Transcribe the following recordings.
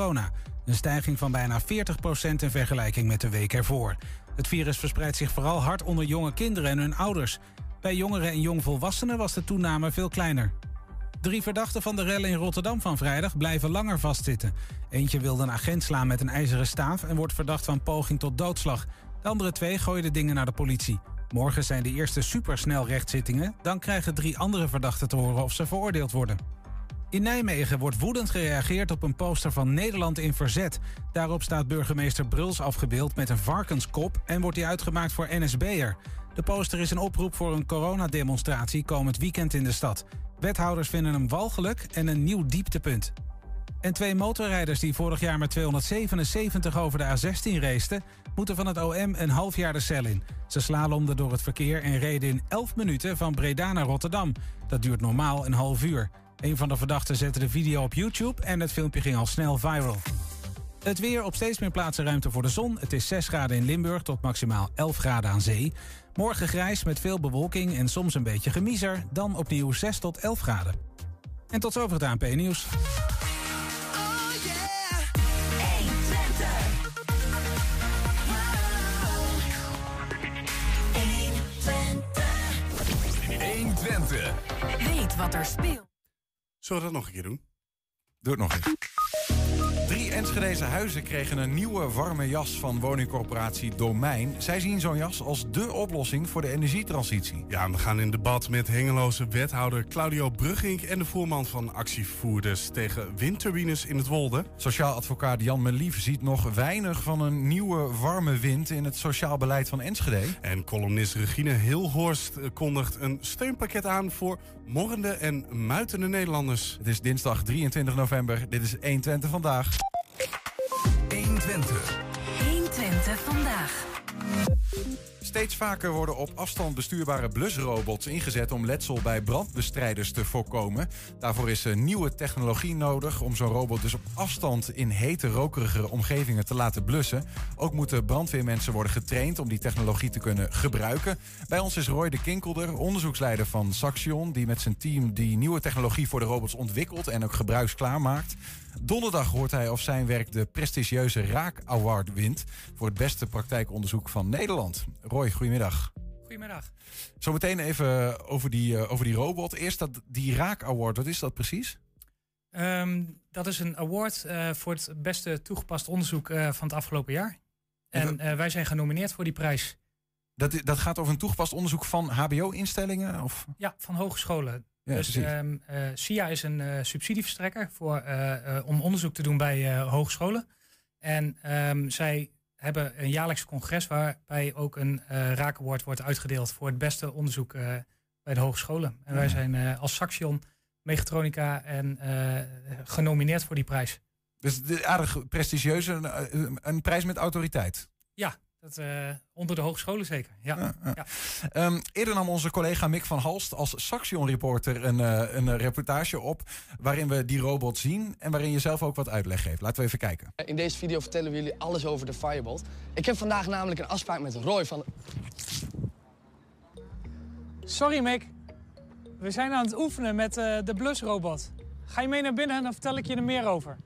corona. Een stijging van bijna 40% in vergelijking met de week ervoor. Het virus verspreidt zich vooral hard onder jonge kinderen en hun ouders. Bij jongeren en jongvolwassenen was de toename veel kleiner. Drie verdachten van de rellen in Rotterdam van vrijdag blijven langer vastzitten. Eentje wilde een agent slaan met een ijzeren staaf en wordt verdacht van poging tot doodslag. De andere twee gooiden dingen naar de politie. Morgen zijn de eerste supersnel rechtszittingen. Dan krijgen drie andere verdachten te horen of ze veroordeeld worden. In Nijmegen wordt woedend gereageerd op een poster van Nederland in verzet. Daarop staat burgemeester Bruls afgebeeld met een varkenskop en wordt hij uitgemaakt voor NSB'er. De poster is een oproep voor een coronademonstratie komend weekend in de stad. Wethouders vinden hem walgelijk en een nieuw dieptepunt. En twee motorrijders die vorig jaar met 277 over de A16 raceten... moeten van het OM een half jaar de cel in. Ze slalomden door het verkeer en reden in 11 minuten van Breda naar Rotterdam. Dat duurt normaal een half uur. Een van de verdachten zette de video op YouTube en het filmpje ging al snel viral. Het weer op steeds meer plaatsen ruimte voor de zon. Het is 6 graden in Limburg tot maximaal 11 graden aan zee. Morgen grijs met veel bewolking en soms een beetje gemiezer. Dan opnieuw 6 tot 11 graden. En tot zover het ANP-nieuws. Twente. Weet wat er speelt. Zullen we dat nog een keer doen? Doe het nog eens. Drie Enschedeze huizen kregen een nieuwe warme jas van woningcorporatie Domein. Zij zien zo'n jas als dé oplossing voor de energietransitie. Ja, we gaan in debat met hengeloze wethouder Claudio Brugging... en de voorman van actievoerders tegen windturbines in het Wolde. Sociaal advocaat Jan Melief ziet nog weinig van een nieuwe warme wind... in het sociaal beleid van Enschede. En columnist Regine Hilhorst kondigt een steunpakket aan... voor morrende en muitende Nederlanders. Het is dinsdag 23 november. Dit is 120 vandaag. 120. 120 vandaag. Steeds vaker worden op afstand bestuurbare blusrobots ingezet om letsel bij brandbestrijders te voorkomen. Daarvoor is een nieuwe technologie nodig om zo'n robot dus op afstand in hete, rokerige omgevingen te laten blussen. Ook moeten brandweermensen worden getraind om die technologie te kunnen gebruiken. Bij ons is Roy de Kinkelder, onderzoeksleider van Saxion, die met zijn team die nieuwe technologie voor de robots ontwikkelt en ook gebruiksklaar maakt. Donderdag hoort hij of zijn werk de prestigieuze Raak Award wint voor het beste praktijkonderzoek van Nederland. Roy, goedemiddag. Goedemiddag. Zometeen even over die, uh, over die robot. Eerst dat, die Raak Award, wat is dat precies? Um, dat is een award uh, voor het beste toegepast onderzoek uh, van het afgelopen jaar. En wij zijn genomineerd voor die prijs. Dat, dat gaat over een toegepast onderzoek van HBO-instellingen? Of? Ja, van hogescholen. Ja, dus um, uh, SIA is een uh, subsidieverstrekker voor, uh, om onderzoek te doen bij hogescholen. En um, zij hebben een jaarlijks congres waarbij ook een rakenwoord wordt uitgedeeld voor het beste onderzoek bij de hogescholen. En wij zijn als Saxion Mechatronica en genomineerd voor die prijs. Dus aardig prestigieuze, een, een prijs met autoriteit. Ja, dat, uh, onder de hogescholen zeker. Ja. ja, ja. ja. Um, eerder nam onze collega Mick van Halst als Saxion-reporter een, uh, een reportage op. waarin we die robot zien en waarin je zelf ook wat uitleg geeft. Laten we even kijken. In deze video vertellen we jullie alles over de Firebolt. Ik heb vandaag namelijk een afspraak met Roy van. Sorry, Mick. We zijn aan het oefenen met uh, de blusrobot. Ga je mee naar binnen en dan vertel ik je er meer over.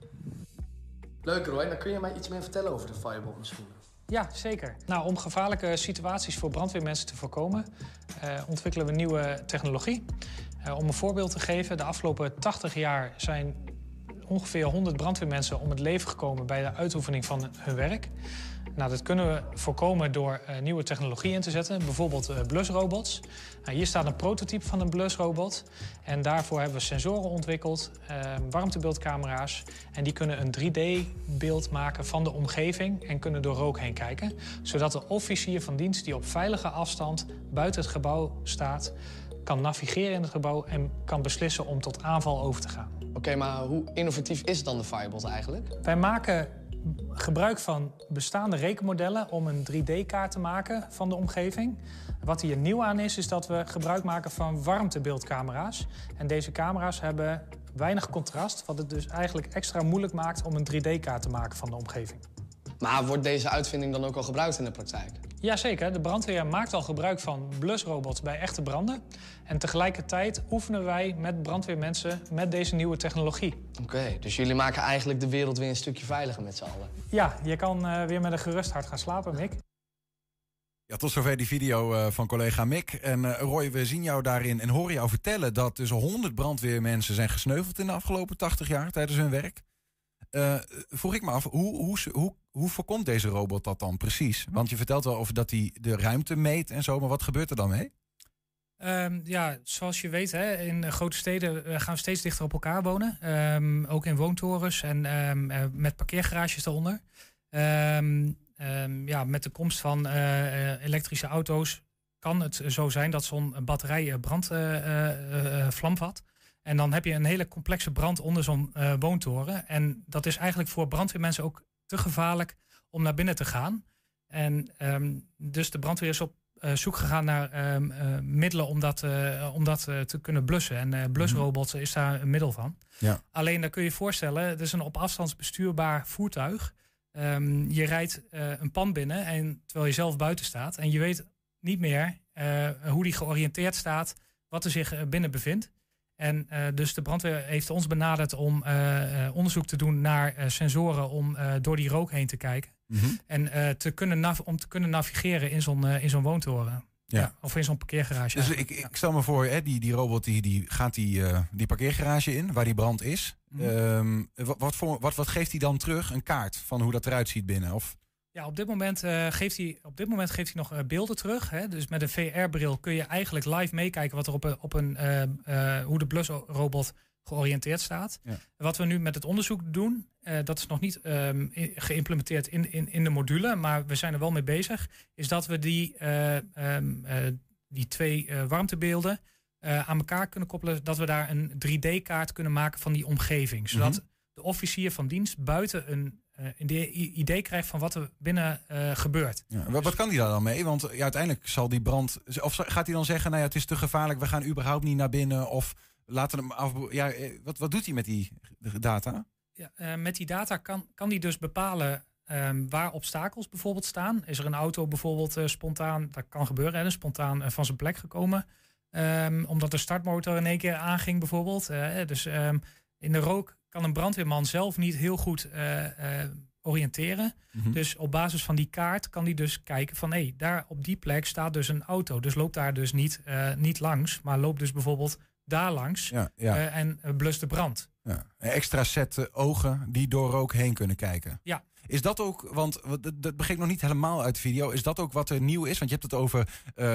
Leuk, Roy. Dan kun je mij iets meer vertellen over de Firebolt misschien. Ja, zeker. Nou, om gevaarlijke situaties voor brandweermensen te voorkomen, uh, ontwikkelen we nieuwe technologie. Uh, om een voorbeeld te geven, de afgelopen 80 jaar zijn ongeveer 100 brandweermensen om het leven gekomen bij de uitoefening van hun werk. Nou, dat kunnen we voorkomen door uh, nieuwe technologie in te zetten, bijvoorbeeld uh, blusrobots. Nou, hier staat een prototype van een blusrobot. En daarvoor hebben we sensoren ontwikkeld, uh, warmtebeeldcamera's. En die kunnen een 3D-beeld maken van de omgeving en kunnen door rook heen kijken. Zodat de officier van dienst die op veilige afstand buiten het gebouw staat, kan navigeren in het gebouw en kan beslissen om tot aanval over te gaan. Oké, okay, maar hoe innovatief is dan de Firebolt eigenlijk? Wij maken gebruik van bestaande rekenmodellen om een 3D-kaart te maken van de omgeving. Wat hier nieuw aan is, is dat we gebruik maken van warmtebeeldcamera's. En deze camera's hebben weinig contrast, wat het dus eigenlijk extra moeilijk maakt om een 3D-kaart te maken van de omgeving. Maar wordt deze uitvinding dan ook al gebruikt in de praktijk? Jazeker, de brandweer maakt al gebruik van blusrobots bij echte branden. En tegelijkertijd oefenen wij met brandweermensen met deze nieuwe technologie. Oké, dus jullie maken eigenlijk de wereld weer een stukje veiliger met z'n allen. Ja, je kan eh, weer met een gerust hart gaan slapen, Mick. Ja, tot zover die video eh, van collega Mick. En eh, Roy, we zien jou daarin en horen jou vertellen dat dus 100 brandweermensen zijn gesneuveld in de afgelopen 80 jaar tijdens hun werk. Eh, vroeg ik me af, hoe, hoe, hoe, hoe voorkomt deze robot dat dan precies? Want je vertelt wel over dat hij de ruimte meet en zo, maar wat gebeurt er dan mee? Ehm, ja, zoals je weet, hè, in grote steden eh, gaan we steeds dichter op elkaar wonen. Ehm, ook in woontorens en ehm, eh, met parkeergarages eronder. Ja, met de komst van elektrische auto's kan het zo zijn dat zo'n batterij brand vlam vat. En dan heb je een hele complexe brand onder zo'n eh, woontoren. En dat is eigenlijk voor brandweermensen ook te gevaarlijk om naar binnen te gaan. En ehm, dus de brandweer is op eh, zoek gegaan naar ehm, eh, middelen om dat, om dat te kunnen blussen. En blusrobots is daar een middel van. Ja. Alleen dan kun je je voorstellen, het is een op afstand bestuurbaar voertuig. Ehm, je rijdt een pan binnen en terwijl je zelf buiten staat. En je weet niet meer hoe die georiënteerd staat, wat er zich binnen bevindt. En eh, dus de brandweer heeft ons benaderd om eh, eh, onderzoek te doen naar sensoren om door die rook heen te kijken. Mhm. En te kunnen nav- om te kunnen navigeren in zo'n in zo'n woontoren. Ja. Of in zo'n parkeergarage. Dus ik, ik stel me voor, hè, die, die robot die, die gaat die, die parkeergarage in, waar die brand is. Mhm. Ehm, wat, wat, voor, wat, wat geeft hij dan terug? Een kaart van hoe dat eruit ziet binnen? Of, Ja, op dit moment, eh, geeft, hij, op dit moment geeft hij nog eh, beelden terug. Hè? Dus met een VR-bril kun je eigenlijk live meekijken wat er op een, op een, eh, hoe de blusrobot georiënteerd staat. Ja. Wat we nu met het onderzoek doen, dat is nog niet ehm, geïmplementeerd in, in, in de module, maar we zijn er wel mee bezig, is dat we die, eh, ehm, eh, die twee warmtebeelden aan elkaar kunnen koppelen, dat we daar een 3D-kaart kunnen maken van die omgeving. Zodat de officier van dienst buiten een eh, idee, idee krijgt van wat er binnen eh, gebeurt. ja, wat, wat kan hij daar dan mee? Want ja, uiteindelijk zal die brand... Of gaat hij dan zeggen, nou ja, het is te gevaarlijk, we gaan überhaupt niet naar binnen? Of laten hem af... Ja, eh, wat, wat doet hij met die data? Ja, eh, met die data kan, kan die dus bepalen ehm, waar obstakels bijvoorbeeld staan. Is er een auto bijvoorbeeld eh, spontaan, dat kan gebeuren, hè, spontaan eh, van zijn plek gekomen. Ehm, omdat de startmotor in één keer aanging bijvoorbeeld. eh, dus ehm, in de rook kan een brandweerman zelf niet heel goed eh, eh, oriënteren. Mhm. Dus op basis van die kaart kan hij dus kijken van... hé, hey, daar op die plek staat dus een auto. Dus loopt daar dus niet, eh, niet langs, maar loopt dus bijvoorbeeld daar langs... Ja, ja, en blust de brand. ja. Een extra set ogen die door rook heen kunnen kijken. Ja. Is dat ook, want dat, dat begreep nog niet helemaal uit de video. Is dat ook wat er nieuw is? Want je hebt het over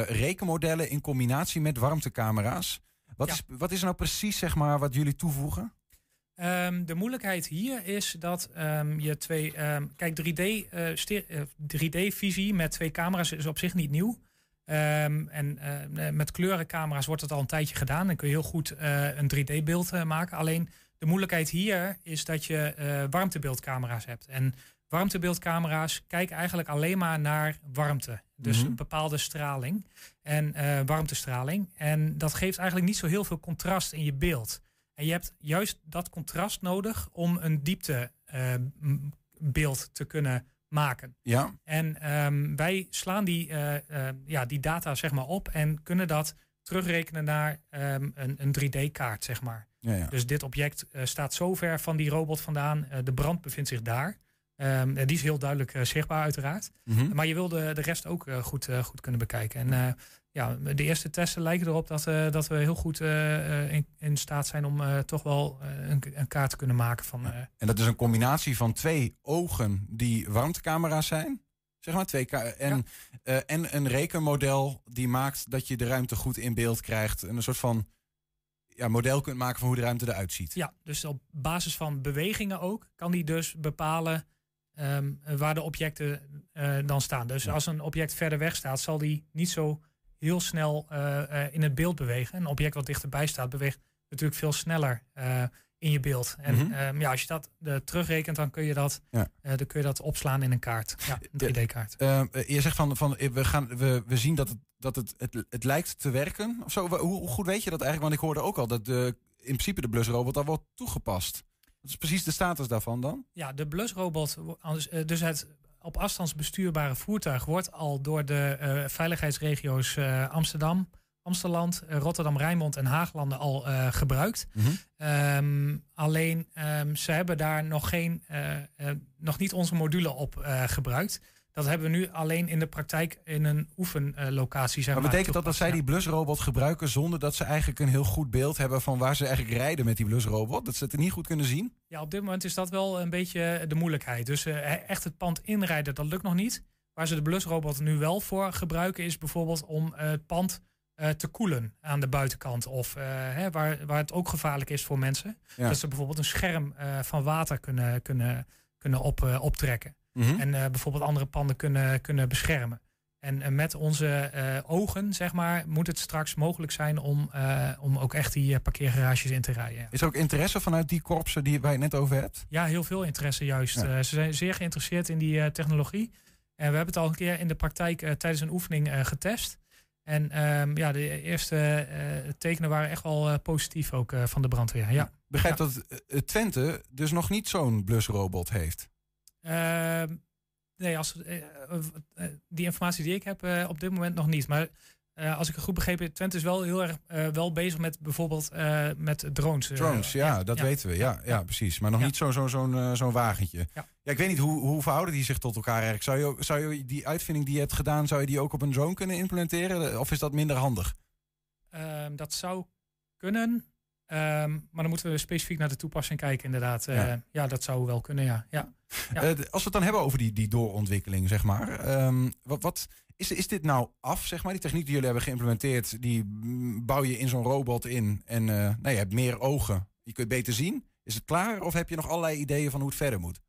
rekenmodellen in combinatie met warmtecamera's. Wat, Ja. is, wat is er nou precies zeg maar, wat jullie toevoegen? Ehm, de moeilijkheid hier is dat ehm, je twee. ehm, kijk, 3D, eh, ste- eh, 3D-visie met twee camera's is op zich niet nieuw. En eh, met kleurencamera's wordt het al een tijdje gedaan. Dan kun je heel goed eh, een 3D-beeld eh, maken. Alleen de moeilijkheid hier is dat je warmtebeeldcamera's hebt. En warmtebeeldcamera's kijken eigenlijk alleen maar naar warmte. Dus Mhm. een bepaalde straling en warmtestraling. En dat geeft eigenlijk niet zo heel veel contrast in je beeld. En je hebt juist dat contrast nodig om een dieptebeeld te kunnen maken. Ja, En ehm, wij slaan die, eh, eh, ja, die data zeg maar op en kunnen dat terugrekenen naar ehm, een, een 3D-kaart, zeg maar. ja, ja. Dus dit object eh, staat zo ver van die robot vandaan. eh, de brand bevindt zich daar. Ehm, eh, die is heel duidelijk eh, zichtbaar, uiteraard. Mhm. Maar je wil de, de rest ook eh, goed, eh, goed kunnen bekijken. En ja, de eerste testen lijken erop dat, dat we heel goed in, in staat zijn om toch wel een, een kaart te kunnen maken van. En dat is een combinatie van twee ogen die warmtecamera's zijn. Zeg maar twee en, en een rekenmodel die maakt dat je de ruimte goed in beeld krijgt. En een soort van ja, model kunt maken van hoe de ruimte eruit ziet. ja, dus op basis van bewegingen ook kan die dus bepalen ehm, waar de objecten eh, dan staan. Dus Ja. als een object verder weg staat, zal die niet zo heel snel eh, eh, in het beeld bewegen. Een object wat dichterbij staat, beweegt natuurlijk veel sneller in je beeld. En Mhm. ehm, ja, als je dat terugrekent, dan kun je dat, Ja. dan kun je dat opslaan in een kaart. Ja, een 3D-kaart. Eh, eh, je zegt van, van we, gaan, we, we zien dat, het, dat het, het, het lijkt te werken. Of zo. Hoe, hoe goed weet je dat eigenlijk? Want ik hoorde ook al dat de, in principe de blusrobot al wordt toegepast. Is precies de status daarvan dan? Ja, de blusrobot, eh, dus het, op op afstandsbestuurbare voertuig wordt al door de eh, veiligheidsregio's eh, Amsterdam, Amsterdam, Rotterdam, Rijnmond en Haaglanden al gebruikt. Mhm. Ehm, alleen ehm, ze hebben daar nog, geen, nog niet onze module op gebruikt. Dat hebben we nu alleen in de praktijk in een oefenlocatie. Zeg Maar maar, betekent dat dat zij die blusrobot gebruiken zonder dat ze eigenlijk een heel goed beeld hebben van waar ze eigenlijk rijden met die blusrobot? Dat ze het niet goed kunnen zien? ja. op dit moment is dat wel een beetje de moeilijkheid. Dus eh, echt het pand inrijden, dat lukt nog niet. Waar ze de blusrobot nu wel voor gebruiken, is bijvoorbeeld om eh, het pand eh, te koelen aan de buitenkant. Of hè, waar, waar het ook gevaarlijk is voor mensen. Ja. Dat ze bijvoorbeeld een scherm van water kunnen, kunnen, kunnen op, eh, Mhm. En eh, bijvoorbeeld andere panden kunnen, kunnen beschermen. En eh, met onze eh, ogen, zeg maar, moet het straks mogelijk zijn om, om ook echt die parkeergarages in te rijden. Ja. Is er ook interesse vanuit die korpsen die het net over hebt? Ja, heel veel interesse juist. Ja. Ze zijn zeer geïnteresseerd in die technologie. En we hebben het al een keer in de praktijk tijdens een oefening getest. En ehm, ja, de eerste tekenen waren echt wel positief ook van de brandweer. Ja. Begrijp dat Twente dus nog niet zo'n blusrobot heeft. Ehm, nee, als, eh, eh, eh, die informatie die ik heb op dit moment nog niet. Maar als ik het goed begrepen heb, Twente is wel heel erg wel bezig met bijvoorbeeld met drones. Drones, ja, dat ja. weten we. Ja, ja, precies. Maar nog Ja. niet zo'n zo, zo'n zo'n wagentje. Ja. ik weet niet, hoe, hoe verhouden die zich tot elkaar eigenlijk? Zou je, ook- zou je die uitvinding die je hebt gedaan, zou je die ook op een drone kunnen implementeren? Of is dat minder handig? Ehm, dat zou kunnen. Ehm, maar dan moeten we specifiek naar de toepassing kijken, inderdaad. Eh, Ja. ja. dat zou wel kunnen, ja. ja. Ja. Eh, als we het dan hebben over die, die doorontwikkeling, zeg maar. ehm, wat, wat, is, is dit nou af, zeg maar? Die techniek die jullie hebben geïmplementeerd, die bouw je in zo'n robot in. En eh, nou, je hebt meer ogen. Je kunt beter zien. Is het klaar? Of heb je nog allerlei ideeën van hoe het verder moet?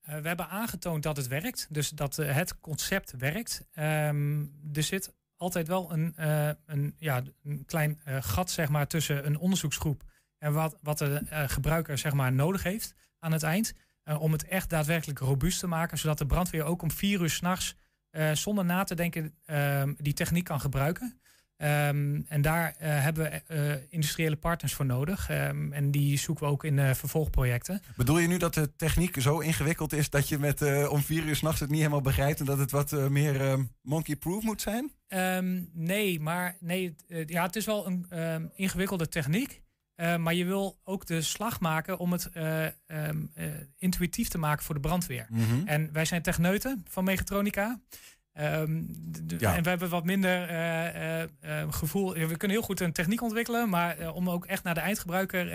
We hebben aangetoond dat het werkt. Dus dat het concept werkt. Ehm, er zit altijd wel een, eh, een, ja, een klein eh, gat zeg maar, tussen een onderzoeksgroep en wat, wat de eh, gebruiker zeg maar, nodig heeft aan het eind. om het echt daadwerkelijk robuust te maken. Zodat de brandweer ook om vier uur s'nachts eh zonder na te denken ehm, die techniek kan gebruiken. Ehm, en daar eh, hebben we eh, industriële partners voor nodig. Ehm, en die zoeken we ook in eh, vervolgprojecten. Bedoel je nu dat de techniek zo ingewikkeld is dat je met om vier uur s'nachts het niet helemaal begrijpt en dat het wat meer eh, monkey-proof moet zijn? Ehm, nee, maar nee, het, ja, het is wel een ehm, ingewikkelde techniek. Maar je wil ook de slag maken om het ehm, intuïtief te maken voor de brandweer. Mhm. En wij zijn techneuten van Mechatronica. Ehm, Ja. En we hebben wat minder eh, eh, eh, gevoel. We kunnen heel goed een techniek ontwikkelen, maar om ook echt naar de eindgebruiker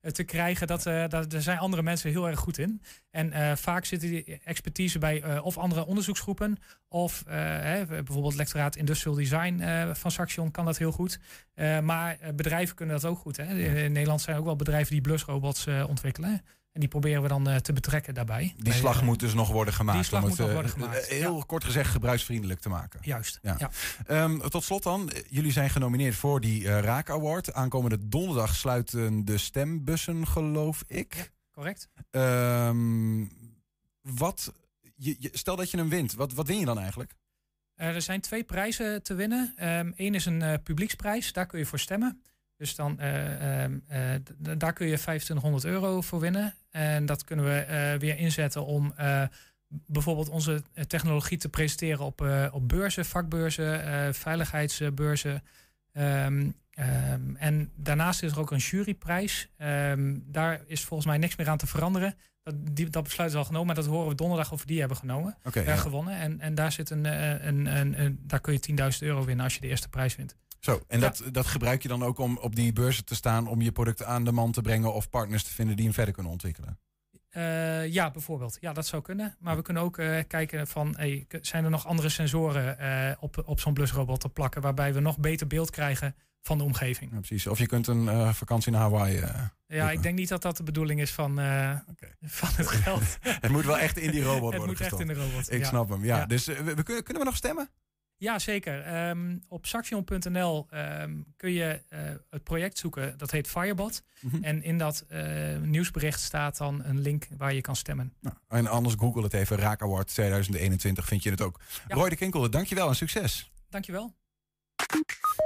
te krijgen, dat, dat, daar zijn andere mensen heel erg goed in. En vaak zitten die expertise bij of andere onderzoeksgroepen, of hè, bijvoorbeeld lectoraat Industrial Design van Saxion kan dat heel goed. Maar bedrijven kunnen dat ook goed. Hè. In Nederland zijn ook wel bedrijven die blusrobots ontwikkelen. En die proberen we dan eh, te betrekken daarbij. Die slag eh, moet dus nog worden gemaakt. slag om moet het, nog eh, worden gemaakt, Heel kort gezegd gebruiksvriendelijk te maken. Juist. Ja. Ja. Ehm, tot slot dan, jullie zijn genomineerd voor die eh, Raak Award. Aankomende donderdag sluiten de stembussen, geloof ik. correct. Ehm, wat, je, je- stel dat je hem wint, wat, wat win je dan eigenlijk? Er zijn twee prijzen te winnen. Eén is een publieksprijs, daar kun je voor stemmen. Dus dan, eh, ehm, eh, daar kun je 2500 euro voor winnen. En dat kunnen we eh, weer inzetten om bijvoorbeeld onze technologie te presenteren op, op beurzen, vakbeurzen, veiligheidsbeurzen. Ehm, ehm, en daarnaast is er ook een juryprijs. Daar is volgens mij niks meer aan te veranderen. Dat, die, dat besluit is al genomen, maar dat horen we donderdag of we die hebben genomen eh, ja. gewonnen. En, en daar, zit een, een, een, een, daar kun je 10.000 euro winnen als je de eerste prijs wint. Zo, en dat, dat gebruik je dan ook om op die beurzen te staan om je product aan de man te brengen of partners te vinden die hem verder kunnen ontwikkelen. Eh, ja, bijvoorbeeld. Ja, dat zou kunnen. Maar we kunnen ook eh, kijken van, hey, zijn er nog andere sensoren eh, op, op zo'n blusrobot te plakken, waarbij we nog beter beeld krijgen van de omgeving. Ja, precies. Of je kunt een vakantie naar Hawaii. Ja, ik denk niet dat dat de bedoeling is van, van het geld. Het moet wel echt in die robot het worden echt gestopt. in de robot. Ik ja. snap hem, ja. Ja. Dus we, we kunnen, kunnen we nog stemmen? Ja, zeker. Ehm, op saxion.nl ehm, kun je eh, het project zoeken. Dat heet Firebot. Mhm. En in dat eh, nieuwsbericht staat dan een link waar je kan stemmen. Nou, en anders google het even. Raak Award 2021 vind je het ook. Ja. Roy de Kinkel, dankjewel en succes. Dankjewel.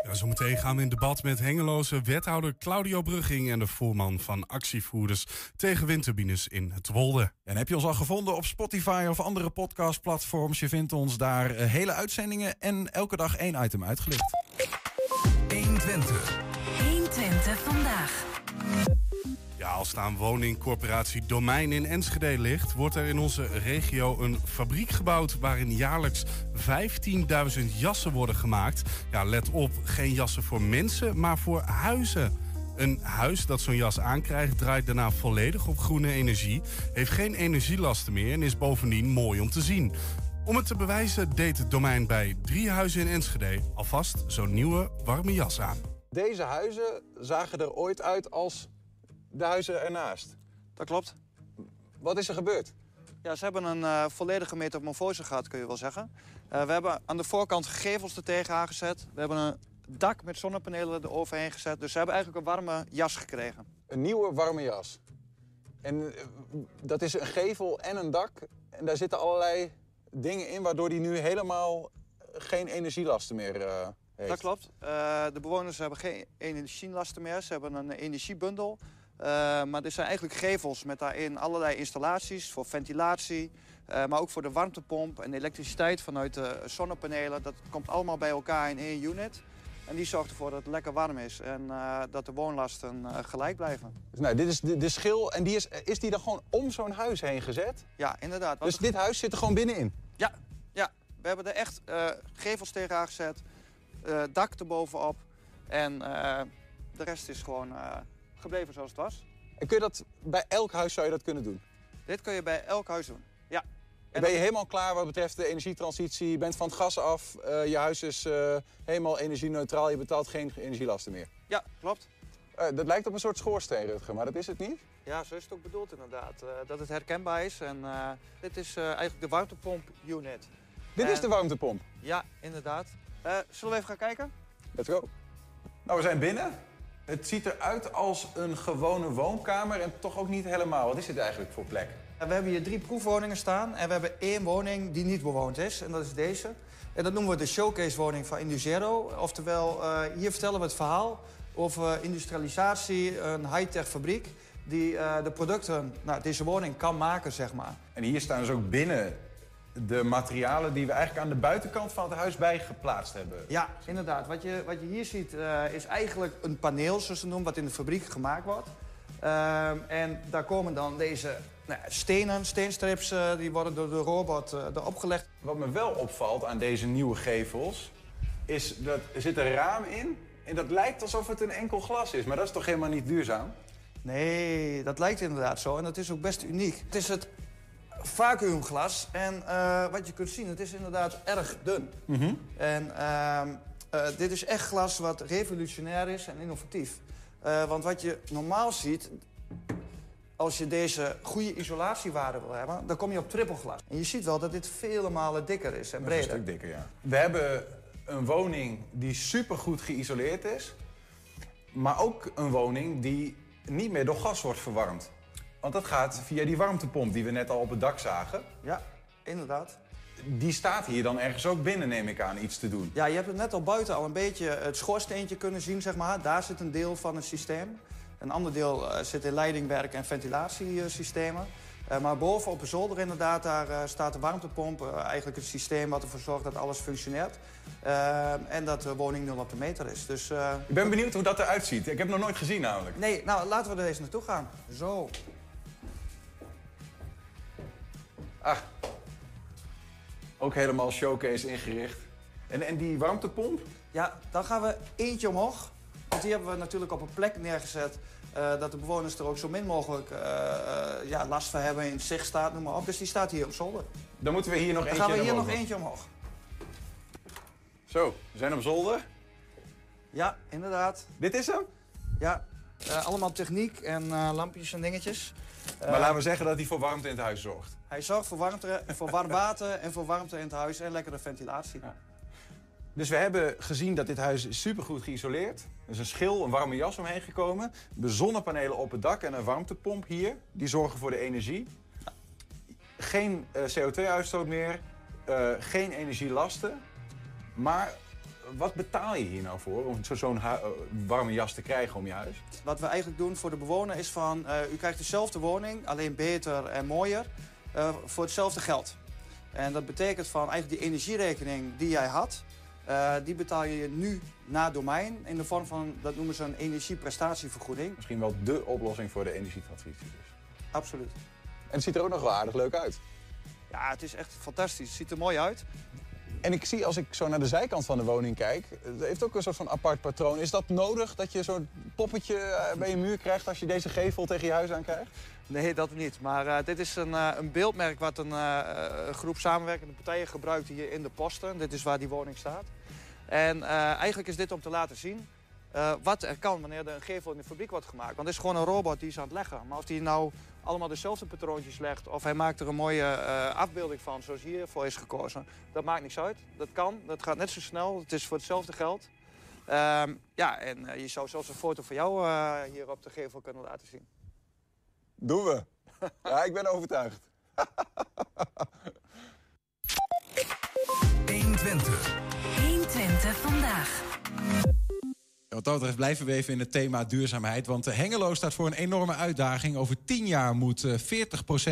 Ja, zometeen gaan we in debat met Hengeloze wethouder Claudio Brugging en de voorman van actievoerders tegen windturbines in het Wolde. En heb je ons al gevonden op Spotify of andere podcastplatforms? Je vindt ons daar eh, hele uitzendingen en elke dag één item uitgelicht. 120. 120 vandaag. Ja, als staan woningcorporatie Domein in Enschede ligt, wordt er in onze regio een fabriek gebouwd waarin jaarlijks 15.000 jassen worden gemaakt. Ja, let op, geen jassen voor mensen, maar voor huizen. Een huis dat zo'n jas aankrijgt draait daarna volledig op groene energie, heeft geen energielasten meer en is bovendien mooi om te zien. Om het te bewijzen deed het domein bij drie huizen in Enschede alvast zo'n nieuwe warme jas aan. Deze huizen zagen er ooit uit als de huizen ernaast. Dat klopt. Wat is er gebeurd? Ja, ze hebben een eh, volledige metamorfose gehad, kun je wel zeggen. Eh, we hebben aan de voorkant gevels er tegen aangezet. We hebben een dak met zonnepanelen eroverheen gezet. Dus ze hebben eigenlijk een warme jas gekregen. Een nieuwe warme jas. En eh, dat is een gevel en een dak. En daar zitten allerlei dingen in waardoor die nu helemaal geen energielasten meer heeft. Dat klopt. De bewoners hebben geen energielasten meer. Ze hebben een energiebundel. Eh, maar dit zijn eigenlijk gevels met daarin allerlei installaties voor ventilatie. eh, maar ook voor de warmtepomp en de elektriciteit vanuit de zonnepanelen. Dat komt allemaal bij elkaar in één unit. En die zorgt ervoor dat het lekker warm is en eh, dat de woonlasten gelijk blijven. Dus nou, dit is de, de schil en die is, is die dan gewoon om zo'n huis heen gezet? Ja, inderdaad. Dus dit huis zit er gewoon binnenin? Ja, ja, we hebben er echt gevels tegen aangezet, eh, dak erbovenop. En de rest is gewoon gebleven zoals het was. En kun je dat bij elk huis zou je dat kunnen doen? Dit kun je bij elk huis doen. Ja. Dan ben je helemaal klaar wat betreft de energietransitie. Je bent van het gas af. eh, je huis is eh, helemaal energie-neutraal. Je betaalt geen energielasten meer. Ja, klopt. Eh, dat lijkt op een soort schoorsteen, Rutger, maar dat is het niet. Ja, zo is het ook bedoeld inderdaad. dat het herkenbaar is. En dit is eigenlijk de warmtepomp unit. Dit is En- de warmtepomp. Ja, inderdaad. Zullen we even gaan kijken? Let's go. Nou, we zijn binnen. Het ziet eruit als een gewone woonkamer en toch ook niet helemaal. Wat is dit eigenlijk voor plek? We hebben hier drie proefwoningen staan en we hebben één woning die niet bewoond is. En dat is deze. En dat noemen we de showcase-woning van Induzero. Oftewel, eh, hier vertellen we het verhaal over industrialisatie, een high-tech fabriek... die eh, de producten, nou, deze woning kan maken, zeg maar. En hier staan dus ook binnen de materialen die we eigenlijk aan de buitenkant van het huis bijgeplaatst hebben. Ja, inderdaad. Wat je, wat je hier ziet eh, is eigenlijk een paneel, zoals ze noemen, wat in de fabriek gemaakt wordt. Ehm, en daar komen dan deze nou, stenen, steenstrips, eh, die worden door de robot eh, erop gelegd. Wat me wel opvalt aan deze nieuwe gevels, is dat er zit een raam in. En dat lijkt alsof het een enkel glas is, maar dat is toch helemaal niet duurzaam? Nee, dat lijkt inderdaad zo en dat is ook best uniek. Het is het vacuümglas en eh, wat je kunt zien, het is inderdaad erg dun. En ehm, eh, dit is echt glas wat revolutionair is en innovatief. Eh, want wat je normaal ziet, als je deze goede isolatiewaarde wil hebben, dan kom je op trippelglas. En je ziet wel dat dit vele malen dikker is en is een breder. stuk dikker, ja. We hebben een woning die supergoed geïsoleerd is. Maar ook een woning die niet meer door gas wordt verwarmd. Want dat gaat via die warmtepomp die we net al op het dak zagen. Ja, inderdaad. Die staat hier dan ergens ook binnen, neem ik aan, iets te doen. Ja, je hebt het net al buiten al een beetje het schoorsteentje kunnen zien, zeg maar. Daar zit een deel van het systeem. Een ander deel eh, zit in leidingwerk en ventilatiesystemen. Eh, maar boven op de zolder inderdaad, daar eh, staat de warmtepomp. eigenlijk het systeem wat ervoor zorgt dat alles functioneert. En dat de woning nul op de meter is. Dus Ik ben benieuwd hoe dat eruit ziet. Ik heb het nog nooit gezien namelijk. nee, nou laten we er eens naartoe gaan. Zo. Ach, ook helemaal showcase ingericht. En, en die warmtepomp? Ja, dan gaan we eentje omhoog. Want die hebben we natuurlijk op een plek neergezet... eh, dat de bewoners er ook zo min mogelijk eh, eh, ja, last van hebben, in zicht staat, noem maar op. Dus die staat hier op zolder. Dan moeten we hier nog Dan eentje gaan we hier nog eentje omhoog. Zo, we zijn op zolder. Ja, inderdaad. Dit is hem? Ja, allemaal techniek en lampjes en dingetjes. Maar laten we zeggen dat hij voor warmte in het huis zorgt. Hij zorgt voor, warmte, voor warm water en voor warmte in het huis en lekkere ventilatie. Dus we hebben gezien dat dit huis is supergoed geïsoleerd. Er is een schil, een warme jas omheen gekomen. De zonnepanelen op het dak en een warmtepomp hier. Die zorgen voor de energie. Geen eh, CO2-uitstoot meer. eh, geen energielasten. Maar wat betaal je hier nou voor om zo- zo'n eh, warme jas te krijgen om je huis? Wat we eigenlijk doen voor de bewoner is van... eh, u krijgt dezelfde woning, alleen beter en mooier, eh, voor hetzelfde geld. En dat betekent van eigenlijk die energierekening die jij had... die betaal je nu na domein in de vorm van, dat noemen ze een energieprestatievergoeding. Misschien wel dé oplossing voor de energietransitie dus. Absoluut. En het ziet er ook nog wel aardig leuk uit. Ja, het is echt fantastisch. Het ziet er mooi uit. En ik zie als ik zo naar de zijkant van de woning kijk, het heeft ook een soort van apart patroon. Is dat nodig dat je zo'n poppetje eh, bij je muur krijgt als je deze gevel tegen je huis aan krijgt? Nee, dat niet. Maar eh, dit is een, eh, een beeldmerk wat een groep samenwerkende partijen gebruikt hier in de posten. Dit is waar die woning staat. En eigenlijk is dit om te laten zien eh, wat er kan wanneer er een gevel in de fabriek wordt gemaakt. Want het is gewoon een robot die is aan het leggen. Maar of die nou allemaal dezelfde patroontjes legt of hij maakt er een mooie eh, afbeelding van zoals hiervoor is gekozen, dat maakt niks uit. Dat kan, dat gaat net zo snel. Het is voor hetzelfde geld. Ehm, ja, en eh, je zou zelfs een foto van jou eh, hier op de gevel kunnen laten zien. Doen we. Ja, ik ben overtuigd. 120. 120 vandaag. Wat dat betreft blijven we even in het thema duurzaamheid. Want eh, Hengelo staat voor een enorme uitdaging. Over tien jaar moet eh, 40%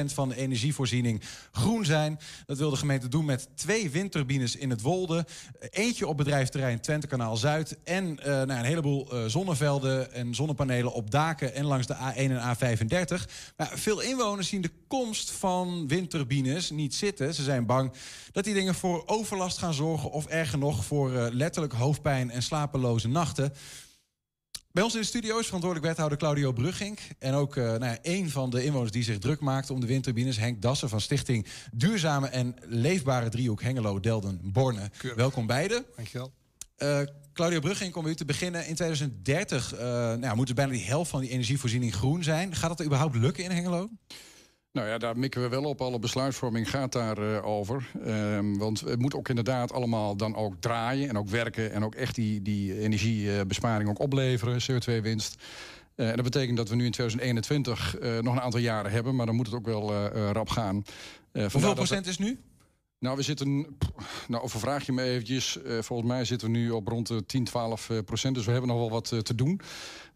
van de energievoorziening groen zijn. Dat wil de gemeente doen met twee windturbines in het Wolde. Eh, Eentje op bedrijfterrein Twentekanaal Zuid. En eh, nou, een heleboel eh, zonnevelden en zonnepanelen op daken en langs de A1 en A35. Maar veel inwoners zien de komst van windturbines niet zitten. Ze zijn bang dat die dingen voor overlast gaan zorgen... of erger nog voor eh, letterlijk hoofdpijn en slapeloze nachten. Bij ons in de studio is verantwoordelijk wethouder Claudio Brugging. En ook eh, nou ja, een van de inwoners die zich druk maakt om de windturbines... Henk Dassen van Stichting Duurzame en Leefbare Driehoek Hengelo, Delden, Borne. Welkom beiden. Dankjewel. Eh Claudio Brugging, om u te beginnen. In 2030 eh nou, moet bijna die helft van die energievoorziening groen zijn. Gaat dat er überhaupt lukken in Hengelo? Nou ja, daar mikken we wel op. Alle besluitvorming gaat daarover. over. Ehm, want het moet ook inderdaad allemaal dan ook draaien en ook werken... en ook echt die, die energiebesparing ook opleveren, CO2-winst. Eh, en dat betekent dat we nu in 2021 eh, nog een aantal jaren hebben... maar dan moet het ook wel eh, eh, rap gaan. Eh, Hoeveel procent is nu? Nou, we zitten. Nou, overvraag je me eventjes. Eh, volgens mij zitten we nu op rond de 10, 12 eh, procent. Dus we hebben nog wel wat eh, te doen.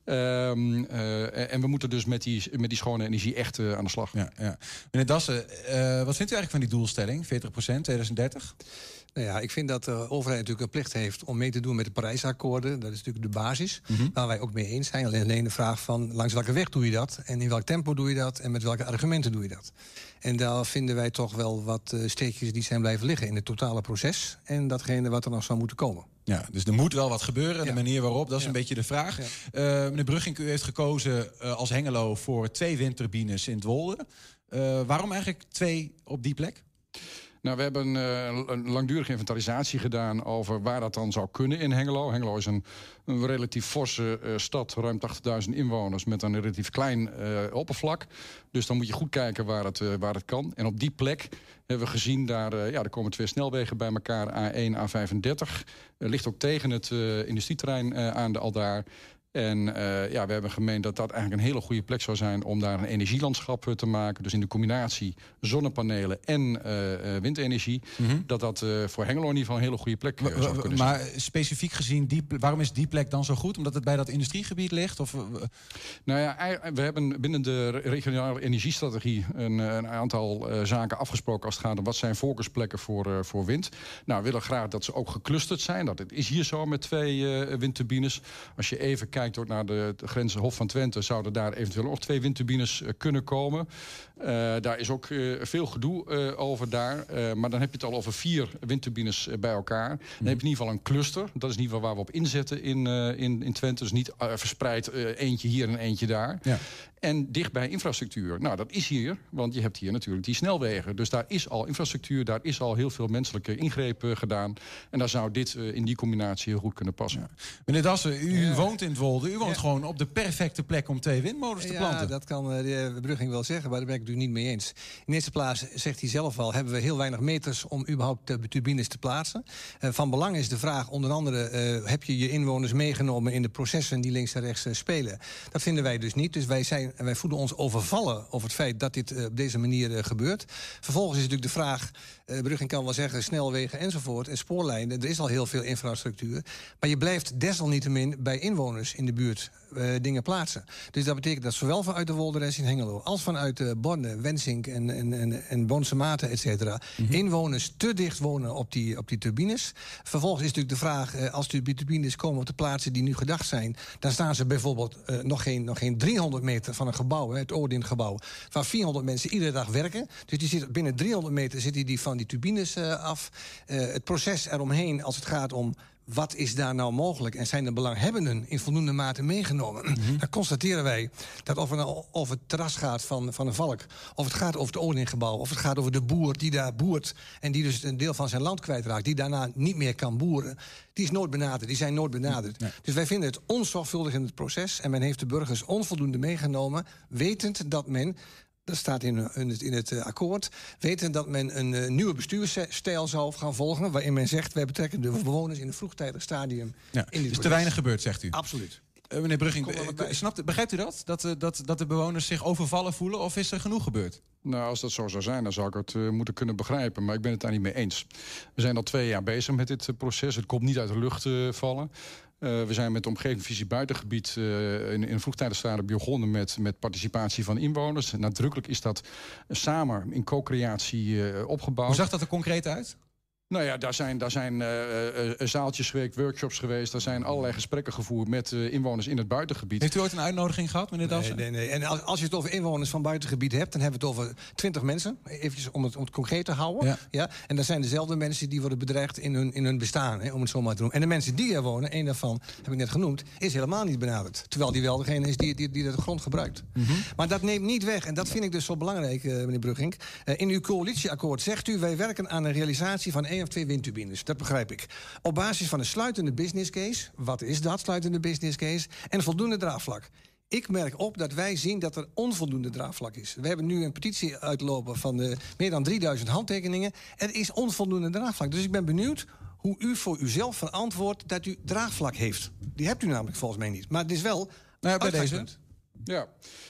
Ehm, eh, en we moeten dus met die, met die schone energie echt eh, aan de slag. Ja, ja. Meneer Dassen, eh, wat vindt u eigenlijk van die doelstelling? 40% 2030? Nou ja, ik vind dat de overheid natuurlijk een plicht heeft om mee te doen met de Parijsakkoorden. Dat is natuurlijk de basis, waar wij ook mee eens zijn. Alleen, alleen de vraag van langs welke weg doe je dat? En in welk tempo doe je dat? En met welke argumenten doe je dat? En daar vinden wij toch wel wat eh, steekjes die zijn blijven liggen in het totale proces. En datgene wat er nog zou moeten komen. Ja, dus er moet wel wat gebeuren. De Ja. manier waarop, dat is Ja. een beetje de vraag. Ja. Eh, meneer Brugging, u heeft gekozen eh, als Hengelo voor twee windturbines in het Wolde. Eh, waarom eigenlijk twee op die plek? Nou, we hebben eh, een langdurige inventarisatie gedaan over waar dat dan zou kunnen in Hengelo. Hengelo is een, een relatief forse eh, stad, ruim 80.000 inwoners, met een relatief klein eh, oppervlak. Dus dan moet je goed kijken waar het, waar het kan. En op die plek hebben we gezien, daar, ja, er komen twee snelwegen bij elkaar, A1, A35. Er ligt ook tegen het industrieterrein aan de Aldaar. En eh, ja, we hebben gemeend dat dat eigenlijk een hele goede plek zou zijn om daar een energielandschap eh, te maken. Dus in de combinatie zonnepanelen en eh, windenergie. Dat dat eh, voor Hengelo in ieder geval een hele goede plek zou kunnen zijn. Maar specifiek gezien, die, waarom is die plek dan zo goed? Omdat het bij dat industriegebied ligt? Of, Nou ja, we hebben binnen de re- regionale energiestrategie een, een aantal zaken afgesproken als het gaat om wat zijn voorkeursplekken voor, voor wind. Nou, we willen graag dat ze ook geclusterd zijn. Dat het is hier zo met twee windturbines. Als je even kijkt ook naar de, de grens Hof van Twente, zouden daar eventueel nog twee windturbines eh, kunnen komen. Eh, daar is ook eh, veel gedoe eh, over daar. Eh, maar dan heb je het al over vier windturbines bij elkaar. Dan heb je in ieder geval een cluster. Dat is in ieder geval waar we op inzetten in, eh, in, in Twente. Dus niet verspreid eentje hier en eentje daar. Ja. En dicht bij infrastructuur. Nou, dat is hier, want je hebt hier natuurlijk die snelwegen. Dus daar is al infrastructuur, daar is al heel veel menselijke ingrepen gedaan. En daar zou dit eh, in die combinatie heel goed kunnen passen. Meneer Dassen, u woont in het Wolde. U woont gewoon op de perfecte plek om twee windmolens te ja, planten. dat kan uh, de Brugging wel zeggen, maar daar ben ik het natuurlijk niet mee eens. In eerste plaats, zegt hij zelf al, hebben we heel weinig meters om überhaupt uh, turbines te plaatsen. Van belang is de vraag, onder andere, heb je je inwoners meegenomen in de processen die links en rechts spelen? Dat vinden wij dus niet. Dus wij, zijn, wij voelen ons overvallen over het feit dat dit op deze manier gebeurt. Vervolgens is natuurlijk de vraag, Brugging kan wel zeggen, snelwegen enzovoort en spoorlijnen. Er is al heel veel infrastructuur. Maar je blijft desalniettemin bij inwoners in de buurt uh, dingen plaatsen. Dus dat betekent dat zowel vanuit de Wolderes in Hengelo... als vanuit uh, Borne, Wensink en, en, en, en Bonse Maten, et cetera... Mm -hmm. inwoners te dicht wonen op die, op die turbines. Vervolgens is natuurlijk de vraag, uh, als die turbines komen op de plaatsen die nu gedacht zijn... dan staan ze bijvoorbeeld nog, geen, nog geen 300 meter van een gebouw, hè, het Oordin-gebouw... waar 400 mensen iedere dag werken. Dus die zit, binnen 300 meter zitten die van die turbines af. het proces eromheen, als het gaat om wat is daar nou mogelijk? En zijn de belanghebbenden in voldoende mate meegenomen? Mm -hmm. Dan constateren wij dat of het, nou over het terras gaat van, van een valk... of het gaat over het Oningebouw, of het gaat over de boer die daar boert... en die dus een deel van zijn land kwijtraakt... die daarna niet meer kan boeren, die is nooit benaderd. Die zijn nooit benaderd. Nee. Dus wij vinden het onzorgvuldig in het proces... en men heeft de burgers onvoldoende meegenomen... wetend dat men dat staat in, in het, in het uh, akkoord. Weten dat men een uh, nieuwe bestuursstijl zal gaan volgen... waarin men zegt, wij betrekken de bewoners in een vroegtijdig stadium... Ja, in is te weinig gebeurd, zegt u? Absoluut. Uh, meneer Brugging, snapt, begrijpt u dat? Dat, dat? dat de bewoners zich overvallen voelen? Of is er genoeg gebeurd? Nou, als dat zo zou zijn, dan zou ik het uh, moeten kunnen begrijpen. Maar ik ben het daar niet mee eens. We zijn al twee jaar bezig met dit uh, proces. Het komt niet uit de lucht uh, vallen. Uh, we zijn met de omgevingsvisie buitengebied uh, in, in vroegtijdig stadium begonnen met, met participatie van inwoners. Nadrukkelijk is dat samen in co-creatie uh, opgebouwd. Hoe zag dat er concreet uit? Nou ja, daar zijn, daar zijn uh, uh, zaaltjes geweest, workshops geweest. Daar zijn allerlei gesprekken gevoerd met uh, inwoners in het buitengebied. Heeft u ooit een uitnodiging gehad, meneer Dassen? Nee, nee, nee. En als, als je het over inwoners van buitengebied hebt... dan hebben we het over twintig mensen. Even om het, om het concreet te houden. Ja. ja. En dat zijn dezelfde mensen die worden bedreigd in hun, in hun bestaan. Hè, om het zo maar te noemen. En de mensen die er wonen, één daarvan heb ik net genoemd... is helemaal niet benaderd. Terwijl die wel degene is die, die, die de grond gebruikt. Mm -hmm. Maar dat neemt niet weg. En dat vind ik dus zo belangrijk, meneer Brugging. in uw coalitieakkoord zegt u... wij werken aan een realisatie van één of twee windturbines. Dat begrijp ik. Op basis van een sluitende business case. Wat is dat sluitende business case? En voldoende draagvlak. Ik merk op dat wij zien dat er onvoldoende draagvlak is. We hebben nu een petitie uitlopen van de meer dan 3000 handtekeningen. Er is onvoldoende draagvlak. Dus ik ben benieuwd hoe u voor uzelf verantwoordt dat u draagvlak heeft. Die hebt u namelijk volgens mij niet. Maar het is wel nou ja, bij deze. Ja,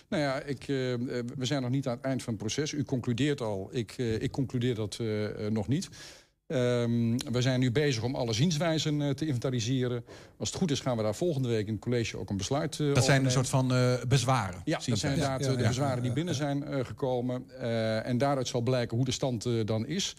nou ja, ik, uh, we zijn nog niet aan het eind van het proces. U concludeert al, ik, uh, ik concludeer dat uh, nog niet. Um, we zijn nu bezig om alle zienswijzen uh, te inventariseren. Als het goed is gaan we daar volgende week in het college ook een besluit uh, Dat zijn een soort van uh, bezwaren? Ja, dat zijn inderdaad ja, ja, de bezwaren die binnen zijn gekomen. en daaruit zal blijken hoe de stand dan is.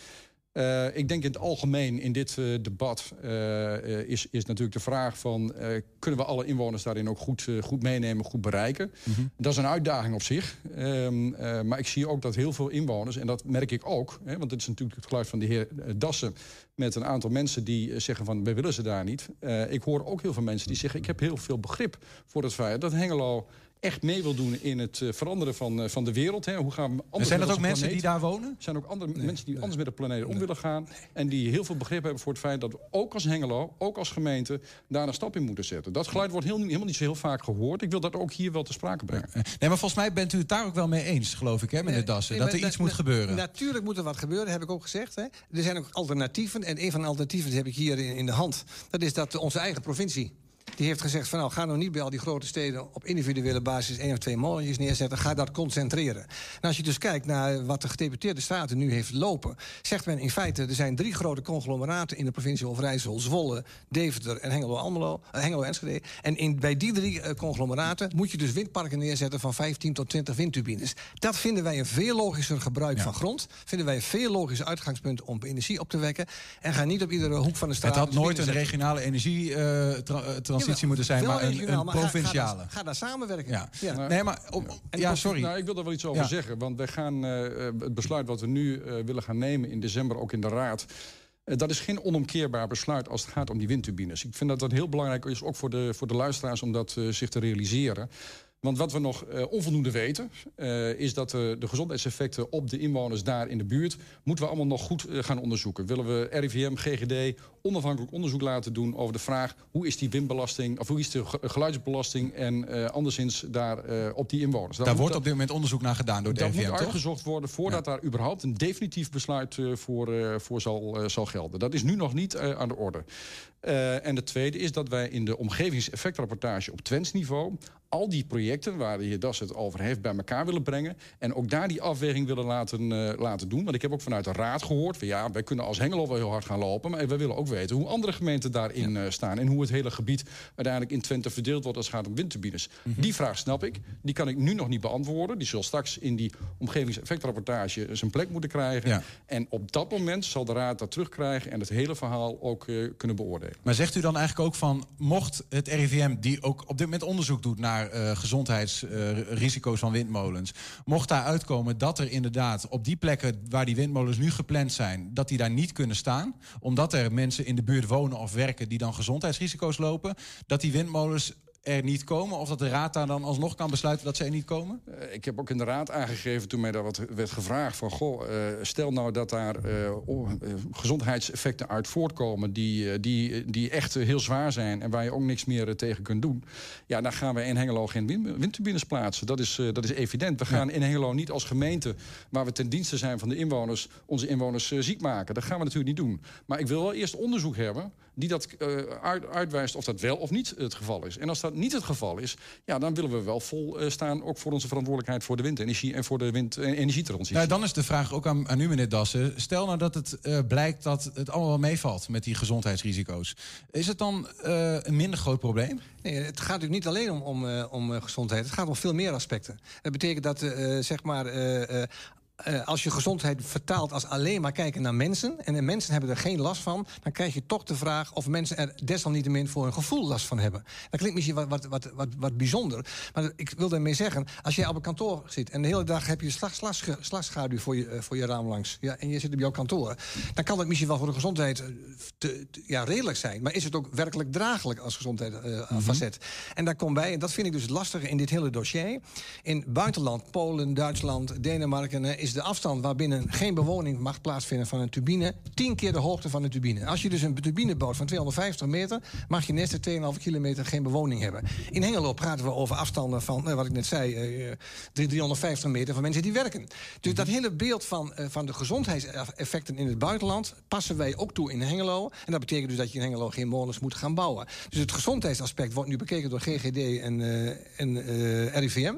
Uh, ik denk in het algemeen in dit uh, debat uh, is, is natuurlijk de vraag van... kunnen we alle inwoners daarin ook goed, goed meenemen, goed bereiken? Mm -hmm. Dat is een uitdaging op zich. Um, maar ik zie ook dat heel veel inwoners, en dat merk ik ook... Hè, want dit is natuurlijk het geluid van de heer Dassen... met een aantal mensen die zeggen van, wij willen ze daar niet. ik hoor ook heel veel mensen die zeggen... ik heb heel veel begrip voor het feit dat Hengelo echt mee wil doen in het uh, veranderen van, uh, van de wereld. Hè. Hoe gaan we en zijn dat ook mensen planeet? die daar wonen? Er zijn ook andere nee, mensen die nee. anders met de planeet om nee. willen gaan. En die heel veel begrip hebben voor het feit dat we ook als Hengelo, ook als gemeente, daar een stap in moeten zetten. Dat geluid wordt heel, helemaal niet zo heel vaak gehoord. Ik wil dat ook hier wel te sprake brengen. Nee, maar volgens mij bent u het daar ook wel mee eens, geloof ik, hè, meneer Dassen. dat er iets moet gebeuren. Natuurlijk moet er wat gebeuren, heb ik ook gezegd. Hè. Er zijn ook alternatieven. En een van de alternatieven heb ik hier in, in de hand. Dat is dat onze eigen provincie die heeft gezegd van nou, ga nou niet bij al die grote steden... op individuele basis één of twee molentjes neerzetten. Ga dat concentreren. En als je dus kijkt naar wat de gedeputeerde staten nu heeft lopen... zegt men in feite, er zijn drie grote conglomeraten... in de provincie Overijssel, Zwolle, Deventer en uh, Hengelo-Enschede. En in, bij die drie uh, conglomeraten moet je dus windparken neerzetten... van 15 tot 20 windturbines. Dat vinden wij een veel logischer gebruik ja. van grond. Vinden wij een veel logischer uitgangspunt om energie op te wekken. En ga niet op iedere hoek van de straat... Het had nooit een regionale energie... Uh, transitie moeten zijn, maar een, een provinciale. Ga, ga, ga, daar samenwerken. Ja. ja. Nee, maar ja, sorry. Nou, ik wil daar wel iets over ja. zeggen. Want wij gaan uh, het besluit wat we nu uh, willen gaan nemen in december ook in de Raad. Dat is geen onomkeerbaar besluit als het gaat om die windturbines. Ik vind dat dat heel belangrijk is, ook voor de, voor de luisteraars, om dat zich te realiseren. Want wat we nog uh, onvoldoende weten, uh, is dat uh, de gezondheidseffecten op de inwoners daar in de buurt, moeten we allemaal nog goed gaan onderzoeken. Willen we RIVM, GGD onafhankelijk onderzoek laten doen over de vraag hoe is die windbelasting, of hoe is de geluidsbelasting en anderszins daar op die inwoners. Daar, daar wordt op dit moment onderzoek naar gedaan door de RIVM. Dat moet uitgezocht worden voordat ja. daar überhaupt een definitief besluit voor, voor zal, zal gelden. Dat is nu nog niet aan de orde. en de tweede is dat wij in de omgevingseffectrapportage op Twents niveau al die projecten waar de heer Das het over heeft bij elkaar willen brengen. En ook daar die afweging willen laten, uh, laten doen. Want ik heb ook vanuit de raad gehoord... Van, ja, wij kunnen als Hengelo wel heel hard gaan lopen... maar we willen ook weten hoe andere gemeenten daarin ja. uh, staan... en hoe het hele gebied uiteindelijk in Twente verdeeld wordt... als het gaat om windturbines. Mm -hmm. Die vraag snap ik. Die kan ik nu nog niet beantwoorden. Die zal straks in die omgevingseffectrapportage zijn plek moeten krijgen. Ja. En op dat moment zal de raad dat terugkrijgen... en het hele verhaal ook uh, kunnen beoordelen. Maar zegt u dan eigenlijk ook van... mocht het RIVM, die ook op dit moment onderzoek doet... naar uh, gezondheidsrisico's uh, van windmolens. Mocht daar uitkomen dat er inderdaad op die plekken waar die windmolens nu gepland zijn, dat die daar niet kunnen staan, omdat er mensen in de buurt wonen of werken die dan gezondheidsrisico's lopen, dat die windmolens er niet komen? Of dat de raad daar dan alsnog kan besluiten dat ze er niet komen? Uh, ik heb ook in de raad aangegeven toen mij daar wat werd gevraagd... van goh, uh, stel nou dat daar uh, gezondheidseffecten uit voortkomen... Die, die, die echt heel zwaar zijn en waar je ook niks meer tegen kunt doen... ja, dan gaan we in Hengelo geen wind, windturbines plaatsen. Dat is, dat is evident. We gaan ja. in Hengelo niet als gemeente... waar we ten dienste zijn van de inwoners... onze inwoners ziek maken. Dat gaan we natuurlijk niet doen. Maar ik wil wel eerst onderzoek hebben... die dat uit, uitwijst of dat wel of niet het geval is. En als dat niet het geval is, ja, dan willen we wel vol uh, staan... ook voor onze verantwoordelijkheid voor de windenergie en voor de wind- en energietransitie. Nou, dan is de vraag ook aan, aan u, meneer Dassen. Stel nou dat het uh, blijkt dat het allemaal wel meevalt met die gezondheidsrisico's. Is het dan uh, een minder groot probleem? Nee, het gaat natuurlijk niet alleen om, om, om gezondheid. Het gaat om veel meer aspecten. Dat betekent dat, zeg maar... Uh, als je gezondheid vertaalt als alleen maar kijken naar mensen... en de mensen hebben er geen last van... dan krijg je toch de vraag of mensen er desalniettemin voor een gevoel last van hebben. Dat klinkt misschien wat, wat, wat, wat, wat bijzonder. Maar ik wil daarmee zeggen, als jij op een kantoor zit... en de hele dag heb je slag, slag, slagschaduw voor je, uh, voor je raam langs... Ja, en je zit op jouw kantoor... dan kan het misschien wel voor de gezondheid te, te, ja, redelijk zijn. Maar is het ook werkelijk draaglijk als gezondheid uh, mm -hmm. facet? En daar komt bij, en dat vind ik dus het lastige in dit hele dossier... in buitenland, Polen, Duitsland, Denemarken... is de afstand waarbinnen geen bewoning mag plaatsvinden van een turbine... tien keer de hoogte van de turbine. Als je dus een turbine bouwt van 250 meter... mag je net de 2,5 kilometer geen bewoning hebben. In Hengelo praten we over afstanden van, eh, wat ik net zei... Uh, 350 meter van mensen die werken. Dus dat hele beeld van, uh, van de gezondheidseffecten in het buitenland... passen wij ook toe in Hengelo. En dat betekent dus dat je in Hengelo geen molens moet gaan bouwen. Dus het gezondheidsaspect wordt nu bekeken door GGD en, uh, en RIVM.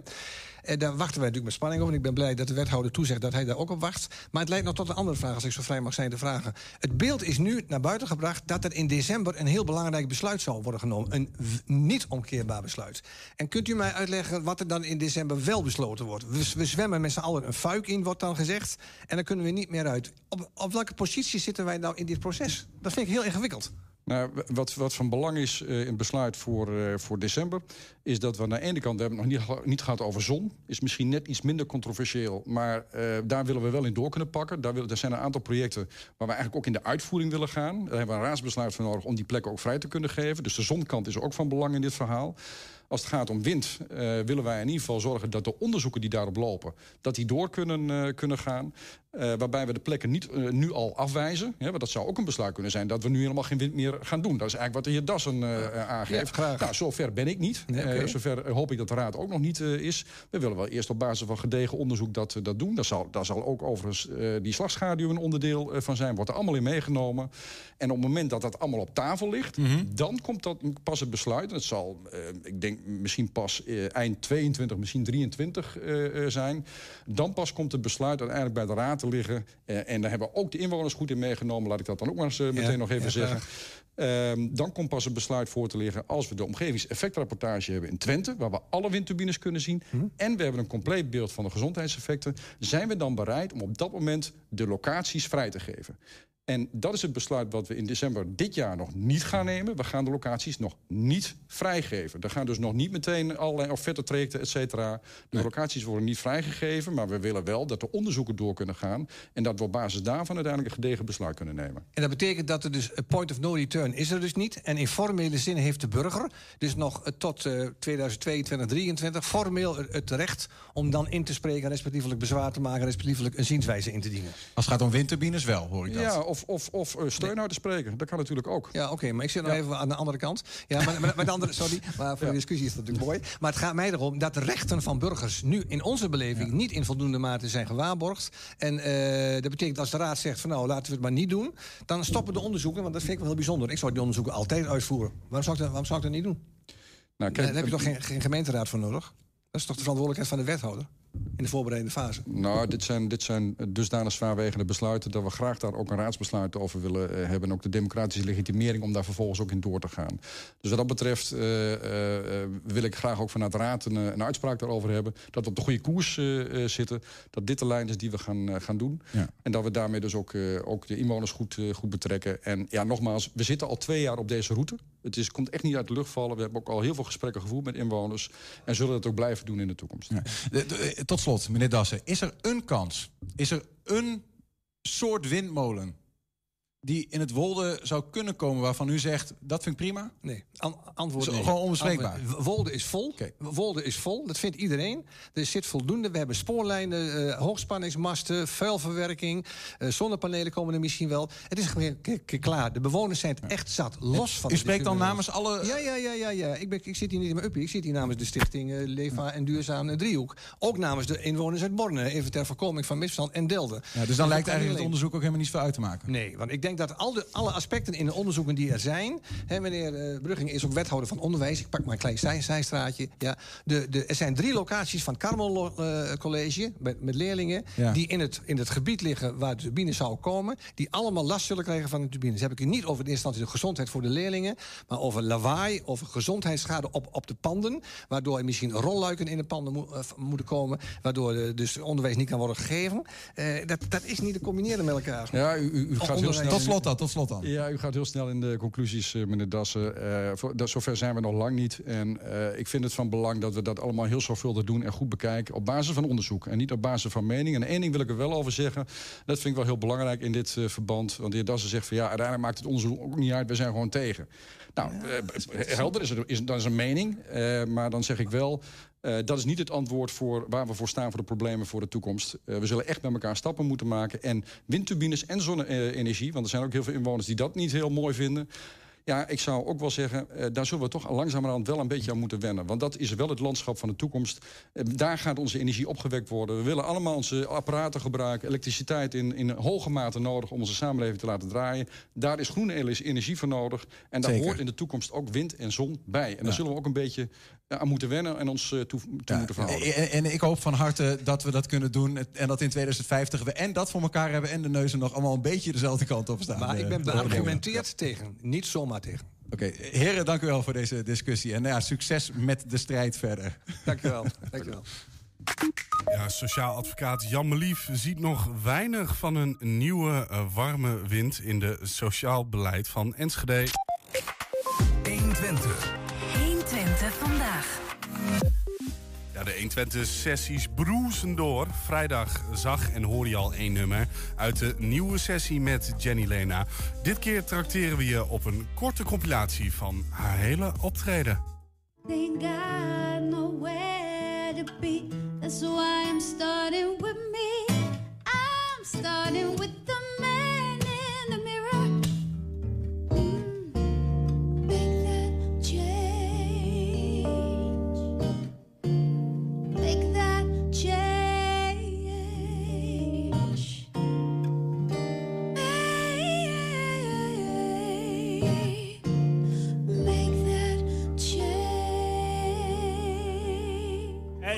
En daar wachten wij natuurlijk met spanning op. En ik ben blij dat de wethouder toezegt dat hij daar ook op wacht. Maar het leidt nog tot een andere vraag, als ik zo vrij mag zijn te vragen. Het beeld is nu naar buiten gebracht dat er in december... een heel belangrijk besluit zal worden genomen. Een niet omkeerbaar besluit. En kunt u mij uitleggen wat er dan in december wel besloten wordt? We, we zwemmen met z'n allen een fuik in, wordt dan gezegd. En dan kunnen we niet meer uit. Op, op welke positie zitten wij nou in dit proces? Dat vind ik heel ingewikkeld. Nou, wat, wat van belang is uh, in het besluit voor, uh, voor december... is dat we aan de ene kant, we hebben het nog niet, niet gehad over zon... is misschien net iets minder controversieel... maar uh, daar willen we wel in door kunnen pakken. Daar, er zijn een aantal projecten waar we eigenlijk ook in de uitvoering willen gaan. Daar hebben we een raadsbesluit voor nodig om die plekken ook vrij te kunnen geven. Dus de zonkant is ook van belang in dit verhaal. Als het gaat om wind willen wij in ieder geval zorgen dat de onderzoeken die daarop lopen... dat die door kunnen, kunnen gaan. Uh, waarbij we de plekken niet uh, nu al afwijzen. Hè, want dat zou ook een besluit kunnen zijn dat we nu helemaal geen wind meer gaan doen. Dat is eigenlijk wat de heer Dassen uh, aangeeft. Ja, nou, zover ben ik niet. Nee, okay. zover hoop ik dat de raad ook nog niet is. We willen wel eerst op basis van gedegen onderzoek dat, dat doen. Daar zal, daar zal ook overigens die slagschaduw een onderdeel van zijn. Wordt er allemaal in meegenomen. En op het moment dat dat allemaal op tafel ligt... Mm -hmm. dan komt dat pas het besluit. Het zal, ik denk, misschien pas eind 22, misschien 23 zijn. Dan pas komt het besluit uiteindelijk bij de raad liggen. Uh, en daar hebben we ook de inwoners goed in meegenomen. Laat ik dat dan ook maar eens uh, meteen ja, nog even ja, zeggen. Uh, dan komt pas het besluit voor te liggen als we de omgevingseffectrapportage hebben in Twente... waar we alle windturbines kunnen zien... Mhm. Hm? en we hebben een compleet beeld van de gezondheidseffecten... zijn we dan bereid om op dat moment de locaties vrij te geven. En dat is het besluit wat we in december dit jaar nog niet gaan nemen. We gaan de locaties nog niet vrijgeven. Er gaan dus nog niet meteen allerlei offertetrajecten, et cetera. De locaties worden niet vrijgegeven, maar we willen wel dat de onderzoeken door kunnen gaan... en dat we op basis daarvan uiteindelijk een gedegen besluit kunnen nemen. En dat betekent dat er dus een point of no return is er dus niet. En in formele zin heeft de burger dus nog eh, tot eh 2022, 2023... formeel het- het recht om dan in te spreken... respectievelijk bezwaar te maken, respectievelijk een zienswijze in te dienen. Als het gaat om windturbines wel, hoor ik dat. Ja, of, of, of eh, steun uit te spreken. Dat kan natuurlijk ook. Ja, oké, maar ik zit nog even aan de andere kant. Ja, maar, maar, maar de andere, sorry, maar voor de discussie is dat natuurlijk mooi. Maar het gaat mij erom dat de rechten van burgers nu in onze beleving niet in voldoende mate zijn gewaarborgd. En eh, dat betekent als de raad zegt van nou laten we het maar niet doen, dan stoppen de onderzoeken, want dat vind ik wel heel bijzonder. Ik zou die onderzoeken altijd uitvoeren. Waarom zou ik dat, waarom zou ik dat niet doen? Nou, Daar heb je toch geen, geen gemeenteraad voor nodig? Dat is toch de verantwoordelijkheid van de wethouder in de voorbereidende fase? Nou, dit zijn, dit zijn dusdanig zwaarwegende besluiten... dat we graag daar ook een raadsbesluit over willen eh, hebben... en ook de democratische legitimering om daar vervolgens ook in door te gaan. Dus wat dat betreft eh, eh, wil ik graag ook vanuit de raad een, een uitspraak daarover hebben... dat we op de goede koers zitten, dat dit de lijn is die we gaan, gaan doen... Ja. en dat we daarmee dus ook, eh, ook de inwoners goed, goed betrekken. En ja, nogmaals, we zitten al twee jaar op deze route. Het is, komt echt niet uit de lucht vallen. We hebben ook al heel veel gesprekken gevoerd met inwoners... en zullen dat ook blijven doen in de toekomst. Ja. De- de- tot slot, meneer Dassen. Is er een kans? Is er een soort windmolen die in het Wolde zou kunnen komen waarvan u zegt dat vind ik prima? Nee, An- antwoord nee. gewoon onbespreekbaar? Wolde is vol. Oké. Wolde is vol, dat vindt iedereen. Er zit voldoende. We hebben spoorlijnen, eh, hoogspanningsmasten, vuilverwerking... eh, zonnepanelen komen er misschien wel. Het is gewoon klaar. De bewoners zijn het echt zat, los van... U spreekt dan namens alle... Ja, ja, ja, ja. ja. Ik, ben, ik zit hier niet in mijn uppie. Ik zit hier namens de stichting eh, Leefbaar en Duurzaam eh, Driehoek. Ook namens de inwoners uit Borne. Even ter voorkoming van misverstand en Delden. Ja, dus dan lijkt dat kan eigenlijk het onderzoek ook helemaal niet veel uit te maken. Nee, want ik denk dat al de, alle aspecten in de onderzoeken die er zijn... Hè, meneer eh, Brugging is ook wethouder van onderwijs. Ik pak maar een klein zij, zijstraatje. Ja, de, de, er zijn drie locaties van Carmel eh, College... Met, met leerlingen Ja. die in het, in het gebied liggen waar de turbine zou komen... die allemaal last zullen krijgen van de turbines. heb ik het niet over in eerste instantie de gezondheid voor de leerlingen... maar over lawaai, over gezondheidsschade op, op de panden... waardoor er misschien rolluiken in de panden mo- eh, moeten komen... waardoor dus onderwijs niet kan worden gegeven. Dat, dat is niet te combineren met elkaar. Ja, u, u, u gaat heel snel... Tot slot dan, tot slot dan. Ja, u gaat heel snel in de conclusies, eh, meneer Dassen. Eh, voor, dat, zover zijn we nog lang niet. En eh, ik vind het van belang dat we dat allemaal heel zorgvuldig doen en goed bekijken. Op basis van onderzoek en niet op basis van mening. En één ding wil ik er wel over zeggen. Dat vind ik wel heel belangrijk in dit verband. Want de heer Dassen zegt van ja, uiteindelijk maakt het onderzoek ook niet uit. We zijn gewoon tegen. Nou, helder is, er, is dat is een mening. eh, maar dan zeg ik wel. Eh, dat is niet het antwoord voor waar we voor staan voor de problemen voor de toekomst. Eh, we zullen echt met elkaar stappen moeten maken. En windturbines en zonne-energie, want er zijn ook heel veel inwoners die dat niet heel mooi vinden. Ja, ik zou ook wel zeggen, eh, daar zullen we toch langzamerhand wel een beetje aan moeten wennen. Want dat is wel het landschap van de toekomst. Eh, daar gaat onze energie opgewekt worden. We willen allemaal onze apparaten gebruiken. Elektriciteit in, in hoge mate nodig om onze samenleving te laten draaien. Daar is groene energie voor nodig. En daar Zeker. hoort in de toekomst ook wind en zon bij. En daar zullen we ook een beetje eh, aan moeten wennen en ons toe, toe Ja, moeten verhouden. en, en ik hoop van harte dat we dat kunnen doen. En dat in 2050 we en dat voor elkaar hebben en de neuzen nog allemaal een beetje dezelfde kant op staan. Maar ik ben beargumenteerd tegen. Niet zomaar tegen. Oké, heren, dank u wel voor deze discussie. En nou ja, succes met de strijd verder. Dank u wel. Dank u wel. Ja, sociaal advocaat Jan Melief ziet nog weinig van een nieuwe eh, warme wind in de sociaal beleid van Enschede. 120. 120 vandaag. Ja, de 120-sessies broezen door. Vrijdag zag en hoorde je al één nummer uit de nieuwe sessie met Jenny Lena. Dit keer trakteren we je op een korte compilatie van haar hele optreden. To be. Why I'm starting with me. I'm starting with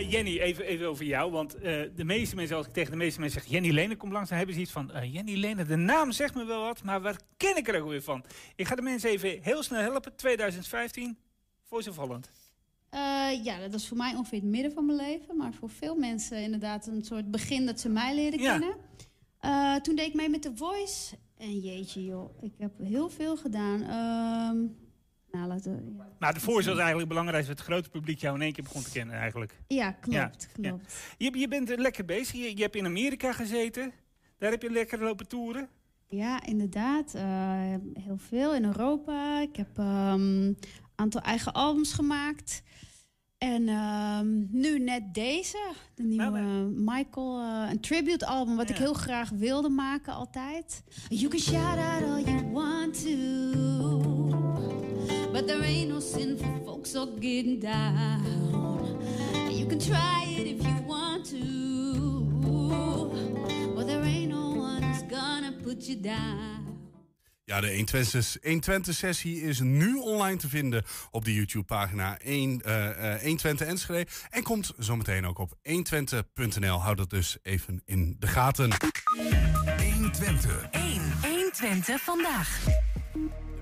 Jenny, even, even over jou. Want eh, de meeste mensen, als ik tegen de meeste mensen zeg Jenny Lene komt langs, dan hebben ze iets van eh, Jenny Lene. De naam zegt me wel wat, maar waar ken ik er ook weer van? Ik ga de mensen even heel snel helpen. 2015, Voice of Holland. Eh, ja, dat was voor mij ongeveer het midden van mijn leven. Maar voor veel mensen inderdaad een soort begin dat ze mij leren kennen. Eh, toen deed ik mee met The Voice. En jeetje joh, ik heb heel veel gedaan. Ehm, nou, laten we... Ja, Nou, de voorstel is eigenlijk belangrijk dat het grote publiek jou in één keer begon te kennen eigenlijk. ja klopt, Ja, klopt. Je, je bent lekker bezig. Je, je hebt in Amerika gezeten. Daar heb je lekker lopen toeren. Ja, inderdaad. eh, heel veel in Europa. Ik heb ehm, een aantal eigen albums gemaakt. En ehm, nu net deze, de nieuwe Michael, eh, een tribute album, wat ik heel graag wilde maken altijd. You can shout out all you want to, but there ain't no sin for folks all getting down. You can try it if you want to, but there ain't no one who's gonna put you down. Ja, de 120-sessie is nu online te vinden op de YouTube-pagina 1, eh, eh, 120 Enschede. En komt zometeen ook op 120.nl. Houd dat dus even in de gaten. 120. 1. 120 vandaag.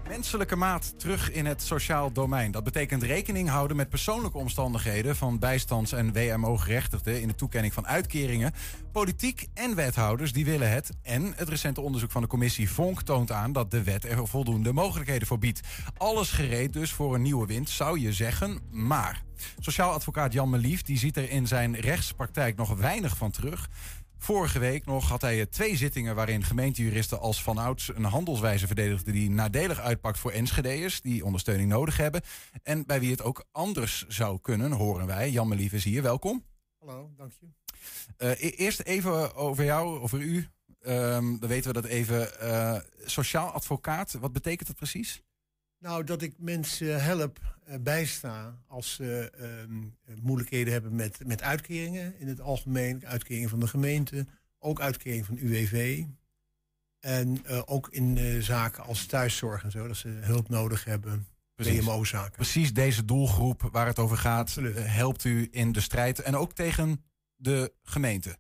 Menselijke maat terug in het sociaal domein. Dat betekent rekening houden met persoonlijke omstandigheden van bijstands- en WMO-gerechtigden in de toekenning van uitkeringen. Politiek en wethouders die willen het. En het recente onderzoek van de commissie Vonk toont aan dat de wet er voldoende mogelijkheden voor biedt. Alles gereed dus voor een nieuwe wind, zou je zeggen. Maar sociaal advocaat Jan Melief die ziet er in zijn rechtspraktijk nog weinig van terug. Vorige week nog had hij eh, twee zittingen waarin gemeentejuristen als vanouds een handelswijze verdedigden die nadelig uitpakt voor Enschede'ers die ondersteuning nodig hebben. En bij wie het ook anders zou kunnen, horen wij. Jan Melief is hier, welkom. Hallo, dank je. Eh, e- eerst even over jou, over u. Ehm, dan weten we dat even. Eh, sociaal advocaat, wat betekent dat precies? Nou, dat ik mensen help, eh, bijsta als ze ehm, moeilijkheden hebben met, met uitkeringen in het algemeen. Uitkeringen van de gemeente, ook uitkeringen van UWV. En eh, ook in eh, zaken als thuiszorg en zo, dat ze hulp nodig hebben. WMO-zaken. Precies deze doelgroep waar het over gaat, helpt u in de strijd. En ook tegen de gemeente.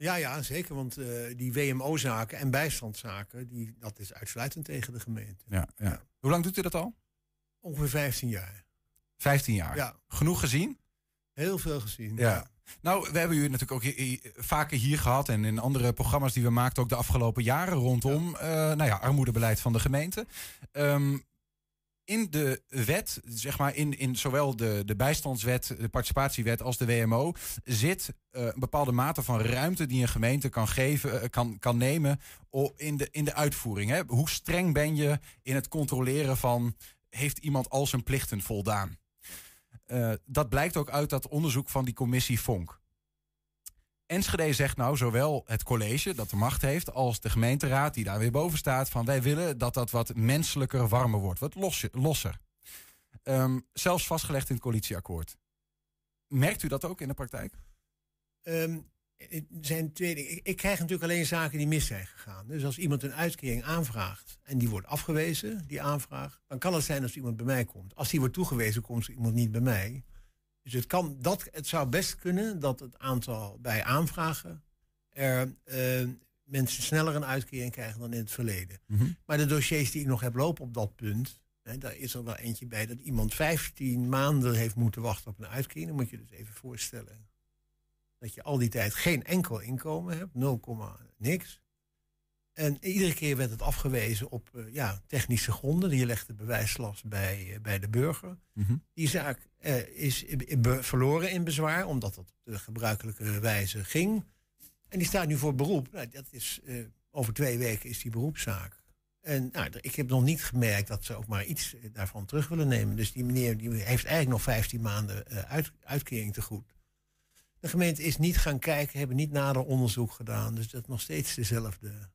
Ja, ja, zeker. Want eh, die WMO-zaken en bijstandszaken, die, dat is uitsluitend tegen de gemeente. Ja, ja. Hoe lang doet u dat al? Ongeveer 15 jaar. 15 jaar. Ja. Genoeg gezien? Heel veel gezien. Ja. Nou, we hebben u natuurlijk ook vaker hier gehad en in andere programma's die we maakten ook de afgelopen jaren rondom eh, nou ja, armoedebeleid van de gemeente. Ehm, in de wet, zeg maar in, in zowel de, de bijstandswet, de participatiewet als de WMO, zit eh, een bepaalde mate van ruimte die een gemeente kan geven, eh, kan, kan nemen in de, in de uitvoering. Hè? Hoe streng ben je in het controleren van heeft iemand al zijn plichten voldaan? Eh, dat blijkt ook uit dat onderzoek van die commissie Vonk. Enschede zegt nou zowel het college dat de macht heeft als de gemeenteraad die daar weer boven staat van wij willen dat dat wat menselijker, warmer wordt, wat losser. Ehm, zelfs vastgelegd in het coalitieakkoord. Merkt u dat ook in de praktijk? Ehm, zijn twee. Ik, krijg natuurlijk alleen zaken die mis zijn gegaan. Dus als iemand een uitkering aanvraagt en die wordt afgewezen, die aanvraag, dan kan het zijn dat iemand bij mij komt. Als die wordt toegewezen, komt iemand niet bij mij. Dus het, kan, dat, het zou best kunnen dat het aantal bij aanvragen er eh, mensen sneller een uitkering krijgen dan in het verleden. Maar de dossiers die ik nog heb lopen op dat punt, hè, daar is er wel eentje bij dat iemand 15 maanden heeft moeten wachten op een uitkering. Dan moet je dus even voorstellen dat je al die tijd geen enkel inkomen hebt, 0, niks. En iedere keer werd het afgewezen op eh, ja, technische gronden. Je legt de bewijslast bij, eh, bij de burger. Die zaak eh, is verloren in bezwaar, omdat het op de gebruikelijke wijze ging. En die staat nu voor beroep. Nou, dat is, over twee weken is die beroepszaak. En nou, ik heb nog niet gemerkt dat ze ook maar iets daarvan terug willen nemen. Dus die meneer die heeft eigenlijk nog 15 maanden uit, uitkering te goed. De gemeente is niet gaan kijken, hebben niet nader onderzoek gedaan. Dus dat is nog steeds dezelfde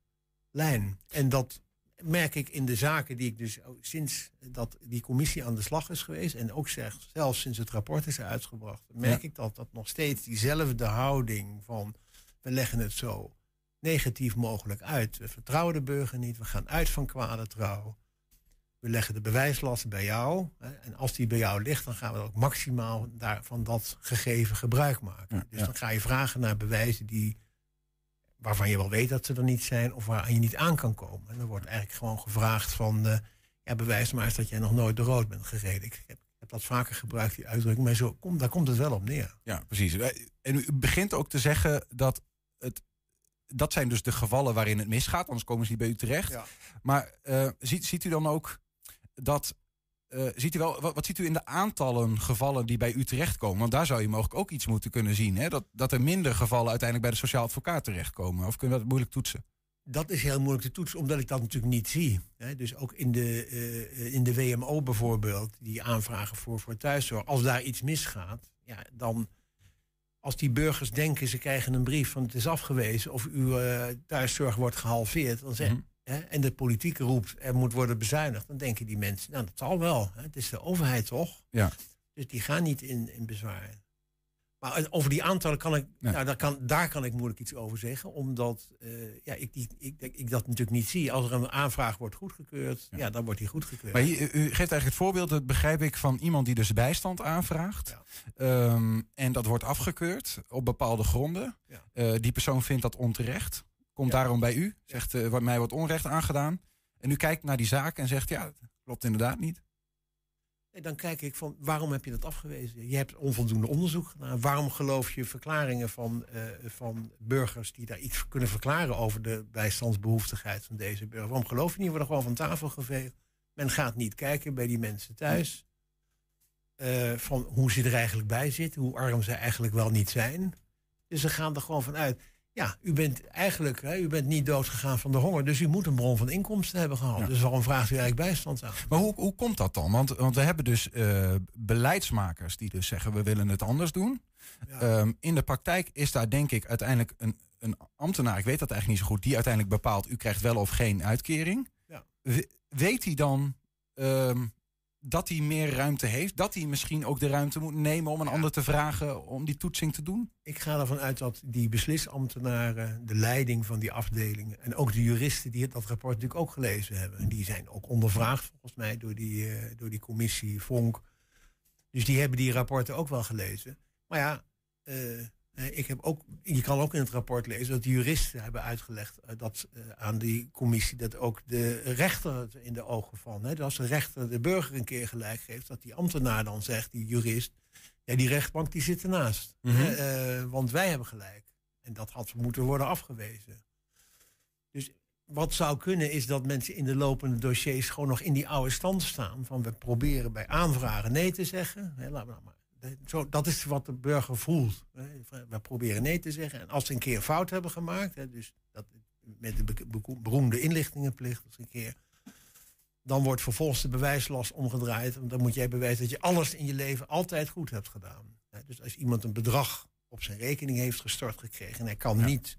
lijn. En dat merk ik in de zaken die ik dus sinds dat die commissie aan de slag is geweest. En ook zeg, zelfs sinds het rapport is uitgebracht. Merk Ja. ik dat dat nog steeds diezelfde houding van we leggen het zo negatief mogelijk uit. We vertrouwen de burger niet. We gaan uit van kwade trouw. We leggen de bewijslast bij jou. Hè, en als die bij jou ligt, dan gaan we ook maximaal daar, van dat gegeven gebruik maken. dus dan ga je vragen naar bewijzen die, waarvan je wel weet dat ze er niet zijn, of waar je niet aan kan komen. En dan wordt eigenlijk gewoon gevraagd van, eh, ja, bewijs maar eens dat jij nog nooit de rood bent gereden. Ik heb, dat vaker gebruikt, die uitdrukking, maar zo, komt daar komt het wel op neer. Ja, precies. En u begint ook te zeggen dat het dat zijn dus de gevallen waarin het misgaat, anders komen ze niet bij u terecht. Ja. Maar eh, ziet, ziet u dan ook dat. Eh, ziet u wel, wat, wat ziet u in de aantallen gevallen die bij u terechtkomen? Want daar zou je mogelijk ook iets moeten kunnen zien. Hè? Dat, dat er minder gevallen uiteindelijk bij de sociaal advocaat terechtkomen. Of kunnen we dat moeilijk toetsen? Dat is heel moeilijk te toetsen, omdat ik dat natuurlijk niet zie. Hè, dus ook in de, eh, in de WMO bijvoorbeeld, die aanvragen voor, voor thuiszorg. Als daar iets misgaat, ja, dan als die burgers denken ze krijgen een brief van het is afgewezen of uw eh, thuiszorg wordt gehalveerd. Dan zeg, hè, en de politiek roept er moet worden bezuinigd. Dan denken die mensen, nou dat zal wel. Hè, het is de overheid toch? Ja. Dus die gaan niet in, in bezwaar. Maar over die aantallen kan ik, nou, daar, kan, daar kan ik moeilijk iets over zeggen. Omdat eh, ja, ik, die, ik, ik dat natuurlijk niet zie. Als er een aanvraag wordt goedgekeurd, ja. dan wordt die goedgekeurd. Maar u geeft eigenlijk het voorbeeld, dat begrijp ik, van iemand die dus bijstand aanvraagt. Ehm, en dat wordt afgekeurd op bepaalde gronden. Eh, die persoon vindt dat onterecht. Komt daarom bij u, zegt eh, wat mij wordt onrecht aangedaan. En u kijkt naar die zaak en zegt, ja, dat klopt inderdaad niet. Nee, dan kijk ik van waarom heb je dat afgewezen? Je hebt onvoldoende onderzoek gedaan. Waarom geloof je verklaringen van, eh, van burgers die daar iets kunnen verklaren over de bijstandsbehoeftigheid van deze burger? Waarom geloof je niet? We worden gewoon van tafel geveegd. Men gaat niet kijken bij die mensen thuis. eh, van hoe ze er eigenlijk bij zitten, hoe arm ze eigenlijk wel niet zijn. Dus ze gaan er gewoon vanuit. Ja, u bent eigenlijk hè, u bent niet doodgegaan van de honger, dus u moet een bron van inkomsten hebben gehad. Dus waarom vraagt u eigenlijk bijstand aan? Maar hoe, hoe komt dat dan? Want, want we hebben dus eh, beleidsmakers die dus zeggen we willen het anders doen. Ehm, in de praktijk is daar denk ik uiteindelijk een, een ambtenaar, ik weet dat eigenlijk niet zo goed, die uiteindelijk bepaalt u krijgt wel of geen uitkering. Ja. We- weet hij dan ehm, dat hij meer ruimte heeft? Dat hij misschien ook de ruimte moet nemen om een ander te vragen om die toetsing te doen? Ik ga ervan uit dat die beslisambtenaren, de leiding van die afdelingen en ook de juristen die dat rapport natuurlijk ook gelezen hebben. En die zijn ook ondervraagd volgens mij door die, eh, door die commissie Vonk. Dus die hebben die rapporten ook wel gelezen. Maar ja, eh, ik heb ook, je kan ook in het rapport lezen dat de juristen hebben uitgelegd eh, dat, eh, aan die commissie dat ook de rechter het in de ogen van. Hè, dat als de rechter de burger een keer gelijk geeft, dat die ambtenaar dan zegt, die jurist, ja, die rechtbank die zit ernaast. Mhm. hè, eh, want wij hebben gelijk. En dat had moeten worden afgewezen. Dus wat zou kunnen is dat mensen in de lopende dossiers gewoon nog in die oude stand staan. Van we proberen bij aanvragen nee te zeggen. Hè, laten we nou maar. Zo, dat is wat de burger voelt. We proberen nee te zeggen. En als ze een keer fout hebben gemaakt, hè, dus dat, met de be- be- beroemde inlichtingenplicht, als een keer, dan wordt vervolgens de bewijslast omgedraaid. Want dan moet jij bewijzen dat je alles in je leven altijd goed hebt gedaan. Dus als iemand een bedrag op zijn rekening heeft gestort gekregen en hij kan niet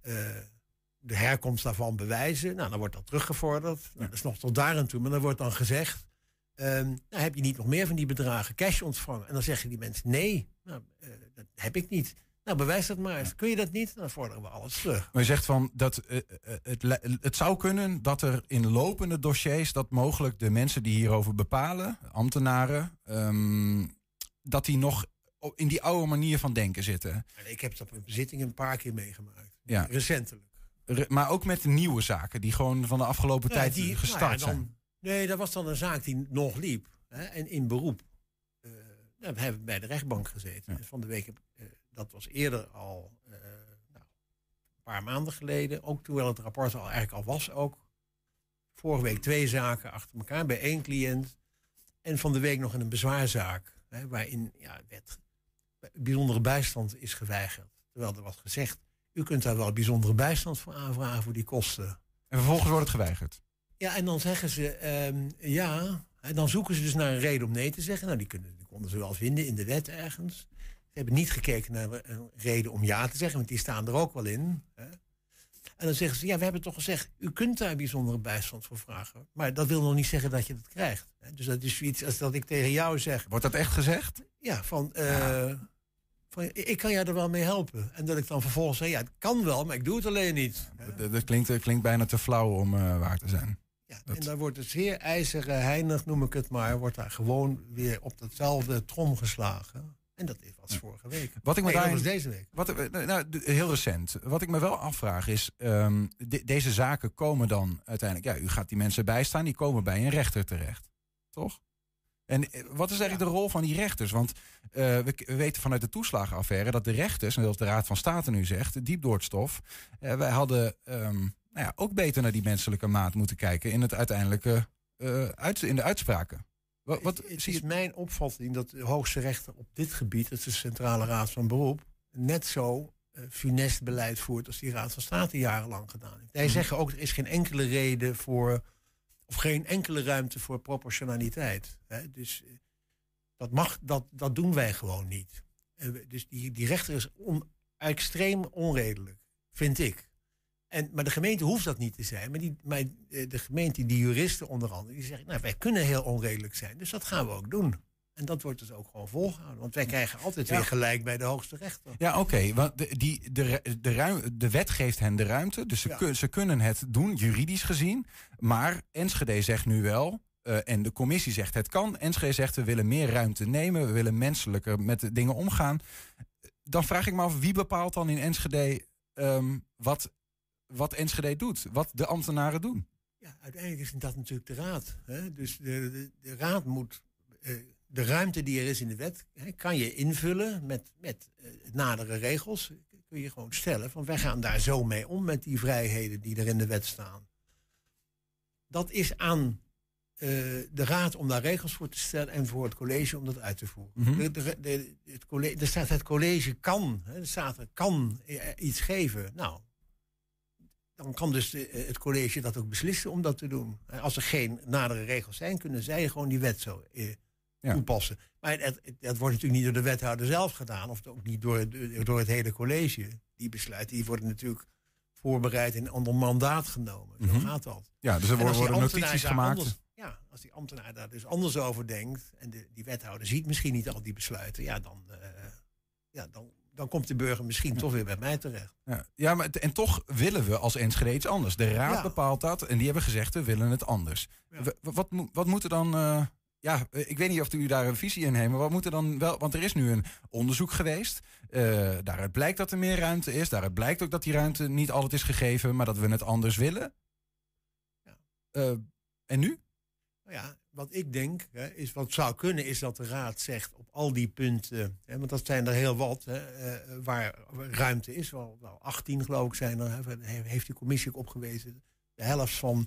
eh, de herkomst daarvan bewijzen, nou, dan wordt dat teruggevorderd. Nou, dat is nog tot daar aan toe, maar dan wordt dan gezegd. Ehm, nou, heb je niet nog meer van die bedragen cash ontvangen? En dan zeggen die mensen nee, nou, eh, dat heb ik niet. Nou, bewijs dat maar eens. Kun je dat niet? Dan vorderen we alles terug. Maar je zegt van dat eh, eh, het, het zou kunnen dat er in lopende dossiers dat mogelijk de mensen die hierover bepalen, ambtenaren, ehm, dat die nog in die oude manier van denken zitten. En ik heb dat op zittingen een paar keer meegemaakt. Ja. Recentelijk. Re- maar ook met nieuwe zaken die gewoon van de afgelopen ja, tijd die- gestart nou ja, dan- zijn. Nee, dat was dan een zaak die nog liep. Hè, en in beroep. Eh, nou, we hebben bij de rechtbank gezeten. En Van de week, eh, dat was eerder al eh, nou, een paar maanden geleden. Ook terwijl het rapport al eigenlijk al was ook. Vorige week twee zaken achter elkaar bij één cliënt. En van de week nog in een bezwaarzaak. Hè, waarin ja, werd, bijzondere bijstand is geweigerd. Terwijl er was gezegd, u kunt daar wel bijzondere bijstand voor aanvragen voor die kosten. En vervolgens wordt het geweigerd. Ja, en dan zeggen ze ehm, ja. En dan zoeken ze dus naar een reden om nee te zeggen. Nou, die, kunnen, die konden ze wel vinden in de wet ergens. Ze hebben niet gekeken naar een reden om ja te zeggen, want die staan er ook wel in. Hè. En dan zeggen ze, ja, we hebben toch gezegd, u kunt daar bijzondere bijstand voor vragen. Maar dat wil nog niet zeggen dat je dat krijgt. Hè. Dus dat is zoiets als dat ik tegen jou zeg. Wordt dat echt gezegd? Ja, van, eh, van ik kan jou er wel mee helpen. En dat ik dan vervolgens zeg, ja, het kan wel, maar ik doe het alleen niet. Dat, dat klinkt, dat klinkt bijna te flauw om eh, waar te zijn. Ja, en daar wordt het zeer ijzeren heinig, noem ik het maar, wordt daar gewoon weer op datzelfde trom geslagen. En dat was vorige week. Wat ik me Nee, daarin- deze week. Wat, eh, nou, d- heel recent. Wat ik me wel afvraag is, ehm, de- deze zaken komen dan uiteindelijk, ja, u gaat die mensen bijstaan, die komen bij een rechter terecht. Toch? En eh, wat is eigenlijk de rol van die rechters? Want eh, we, weten vanuit de toeslagenaffaire dat de rechters, en dat de Raad van State nu zegt, diep door het stof, eh, wij hadden ehm, nou ja, ook beter naar die menselijke maat moeten kijken in het uiteindelijke eh, uit, in de uitspraken. Wat, wat het zie is je? mijn opvatting dat de hoogste rechter op dit gebied, dat is de Centrale Raad van Beroep, net zo eh, funest beleid voert als die Raad van State jarenlang gedaan heeft. Wij Mhm. zeggen ook, er is geen enkele reden voor, of geen enkele ruimte voor proportionaliteit. Hè? Dus eh, dat, mag, dat, dat doen wij gewoon niet. En we- dus die, die rechter is on- extreem onredelijk, vind ik. En, maar de gemeente hoeft dat niet te zijn. Maar, die, maar eh, de gemeente, die juristen onder andere, die zeggen... nou, wij kunnen heel onredelijk zijn, dus dat gaan we ook doen. En dat wordt dus ook gewoon volgehouden. Want wij krijgen altijd Ja. weer gelijk bij de hoogste rechter. Ja, oké. want de, die, de, de, ruim, de wet geeft hen de ruimte. Dus ze, Ja. kun- ze kunnen het doen, juridisch gezien. Maar Enschede zegt nu wel. eh, en de commissie zegt het kan. Enschede zegt we willen meer ruimte nemen. We willen menselijker met de dingen omgaan. Dan vraag ik me af wie bepaalt dan in Enschede ehm, wat, wat Enschede doet. Wat de ambtenaren doen. Ja, uiteindelijk is dat natuurlijk de raad. Hè? Dus de, de, de raad moet eh, de ruimte die er is in de wet, hè, kan je invullen met, met eh, nadere regels. Kun je gewoon stellen van wij gaan daar zo mee om met die vrijheden die er in de wet staan. Dat is aan eh, de raad om daar regels voor te stellen en voor het college om dat uit te voeren. Mhm. de, de, de- het college, er staat het college kan, hè, er staat er kan iets geven. Nou, dan kan dus eh, het college dat ook beslissen om dat te doen. En Als er geen nadere regels zijn, kunnen zij gewoon die wet zo eh, Ja. toepassen. Maar het, het, het wordt natuurlijk niet door de wethouder zelf gedaan, of ook niet door, door het hele college. Die besluiten die worden natuurlijk voorbereid en onder mandaat genomen. Zo Mhm. gaat dat. Ja, dus er En worden, notities gemaakt. anders- ja, als die ambtenaar daar dus anders over denkt en de, die wethouder ziet misschien niet al die besluiten, ja, dan, eh, ja, dan, dan komt de burger misschien toch weer bij mij terecht. Ja, ja maar en toch willen we als Enschede iets anders. De raad Ja. bepaalt dat en die hebben gezegd we willen het anders. Wat, wat moet er dan... eh, ja, eh, ik weet niet of u daar een visie in heeft, maar wat moet er dan wel... Want er is nu een onderzoek geweest. eh, daaruit blijkt dat er meer ruimte is. Daaruit blijkt ook dat die ruimte niet altijd is gegeven, maar dat we het anders willen. Ja. En nu? Nou ja, wat ik denk, hè, is wat zou kunnen, is dat de raad zegt op al die punten, hè, want dat zijn er heel wat, eh, waar ruimte is, wel 18 geloof ik zijn er, heeft die commissie ook opgewezen. De helft van,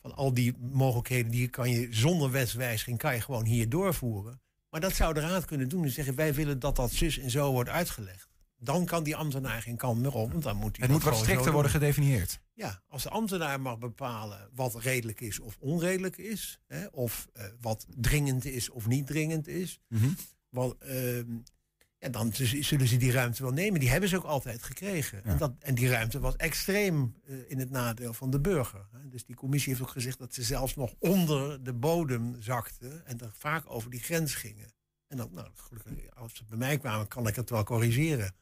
van al die mogelijkheden, die kan je zonder wetswijziging, kan je gewoon hier doorvoeren. Maar dat zou de raad kunnen doen en zeggen, wij willen dat dat zus en zo wordt uitgelegd. Dan kan die ambtenaar geen kant meer op, want dan moet hij Het moet wat strikter worden gedefinieerd. Ja, als de ambtenaar mag bepalen wat redelijk is of onredelijk is, hè, of eh, wat dringend is of niet dringend is, Mhm. ehm, ja, dan zullen ze die ruimte wel nemen. Die hebben ze ook altijd gekregen. Ja. En, dat, en die ruimte was extreem eh, in het nadeel van de burger. Hè. Dus die commissie heeft ook gezegd dat ze zelfs nog onder de bodem zakten en er vaak over die grens gingen. En dan, nou, gelukkig, als ze bij mij kwamen, kan ik het wel corrigeren.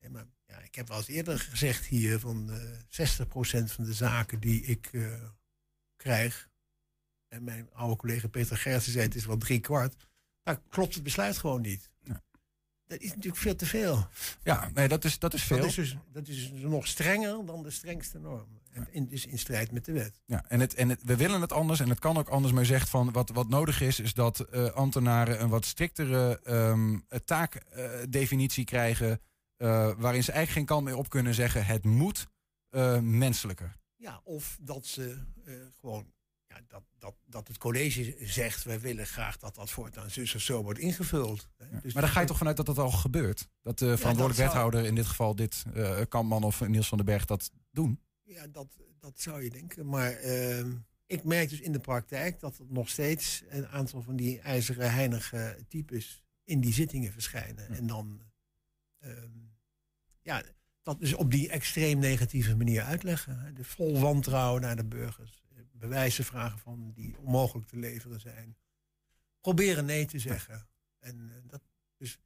Ja, maar ja, ik heb wel eens eerder gezegd hier van eh 60% van de zaken die ik eh, krijg. En mijn oude collega Peter Gertsen zei het is wel drie kwart. Maar klopt het besluit gewoon niet. Ja. Dat is natuurlijk veel te veel. Ja, nee, dat is, dat is veel. Dat is, dus, dat is dus nog strenger dan de strengste norm. En in, dus in strijd met de wet. Ja, en, het, en het, we willen het anders en het kan ook anders. Maar u zegt van wat, wat nodig is, is dat eh, ambtenaren een wat striktere ehm, taakdefinitie krijgen. Eh, waarin ze eigenlijk geen kant meer op kunnen zeggen: het moet eh, menselijker. Ja, of dat ze eh, gewoon. Ja, dat, dat, dat het college zegt, wij willen graag dat dat voortaan zus of zo wordt ingevuld. Hè. Dus maar dan ga je toch vanuit dat dat al gebeurt? Dat de verantwoordelijk wethouder, in dit geval dit Kampman of Niels van den Berg, dat doen? Ja, dat, dat zou je denken. Maar ehm, ik merk dus in de praktijk dat er nog steeds een aantal van die ijzeren heinige types in die zittingen verschijnen. En dan, ehm, ja, dat dus op die extreem negatieve manier uitleggen. De vol wantrouwen naar de burgers. Bewijzen vragen van die onmogelijk te leveren zijn. Proberen nee te zeggen. En eh, dat, dus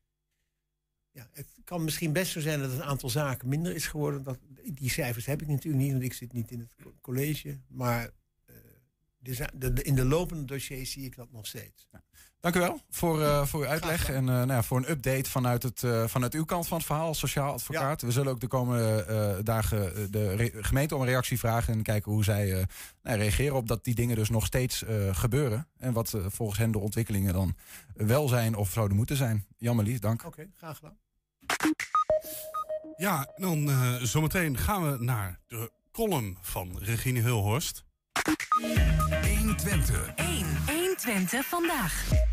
ja, het kan misschien best zo zijn dat het aantal zaken minder is geworden. Dat, die cijfers heb ik natuurlijk niet, want ik zit niet in het co- college. Maar eh, de- in de lopende dossiers zie ik dat nog steeds. Dank u wel voor, eh, voor uw uitleg en eh, nou ja, voor een update vanuit, het, eh, vanuit uw kant van het verhaal als sociaal advocaat. We zullen ook de komende eh, dagen de re- gemeente om een reactie vragen en kijken hoe zij eh, nou, reageren op dat die dingen dus nog steeds eh, gebeuren. En wat volgens hen de ontwikkelingen dan wel zijn of zouden moeten zijn. Jan Marlies, dank. Oké, graag gedaan. Ja, dan eh, zometeen gaan we naar de column van Regine Hulhorst. 120. 1. 120 vandaag.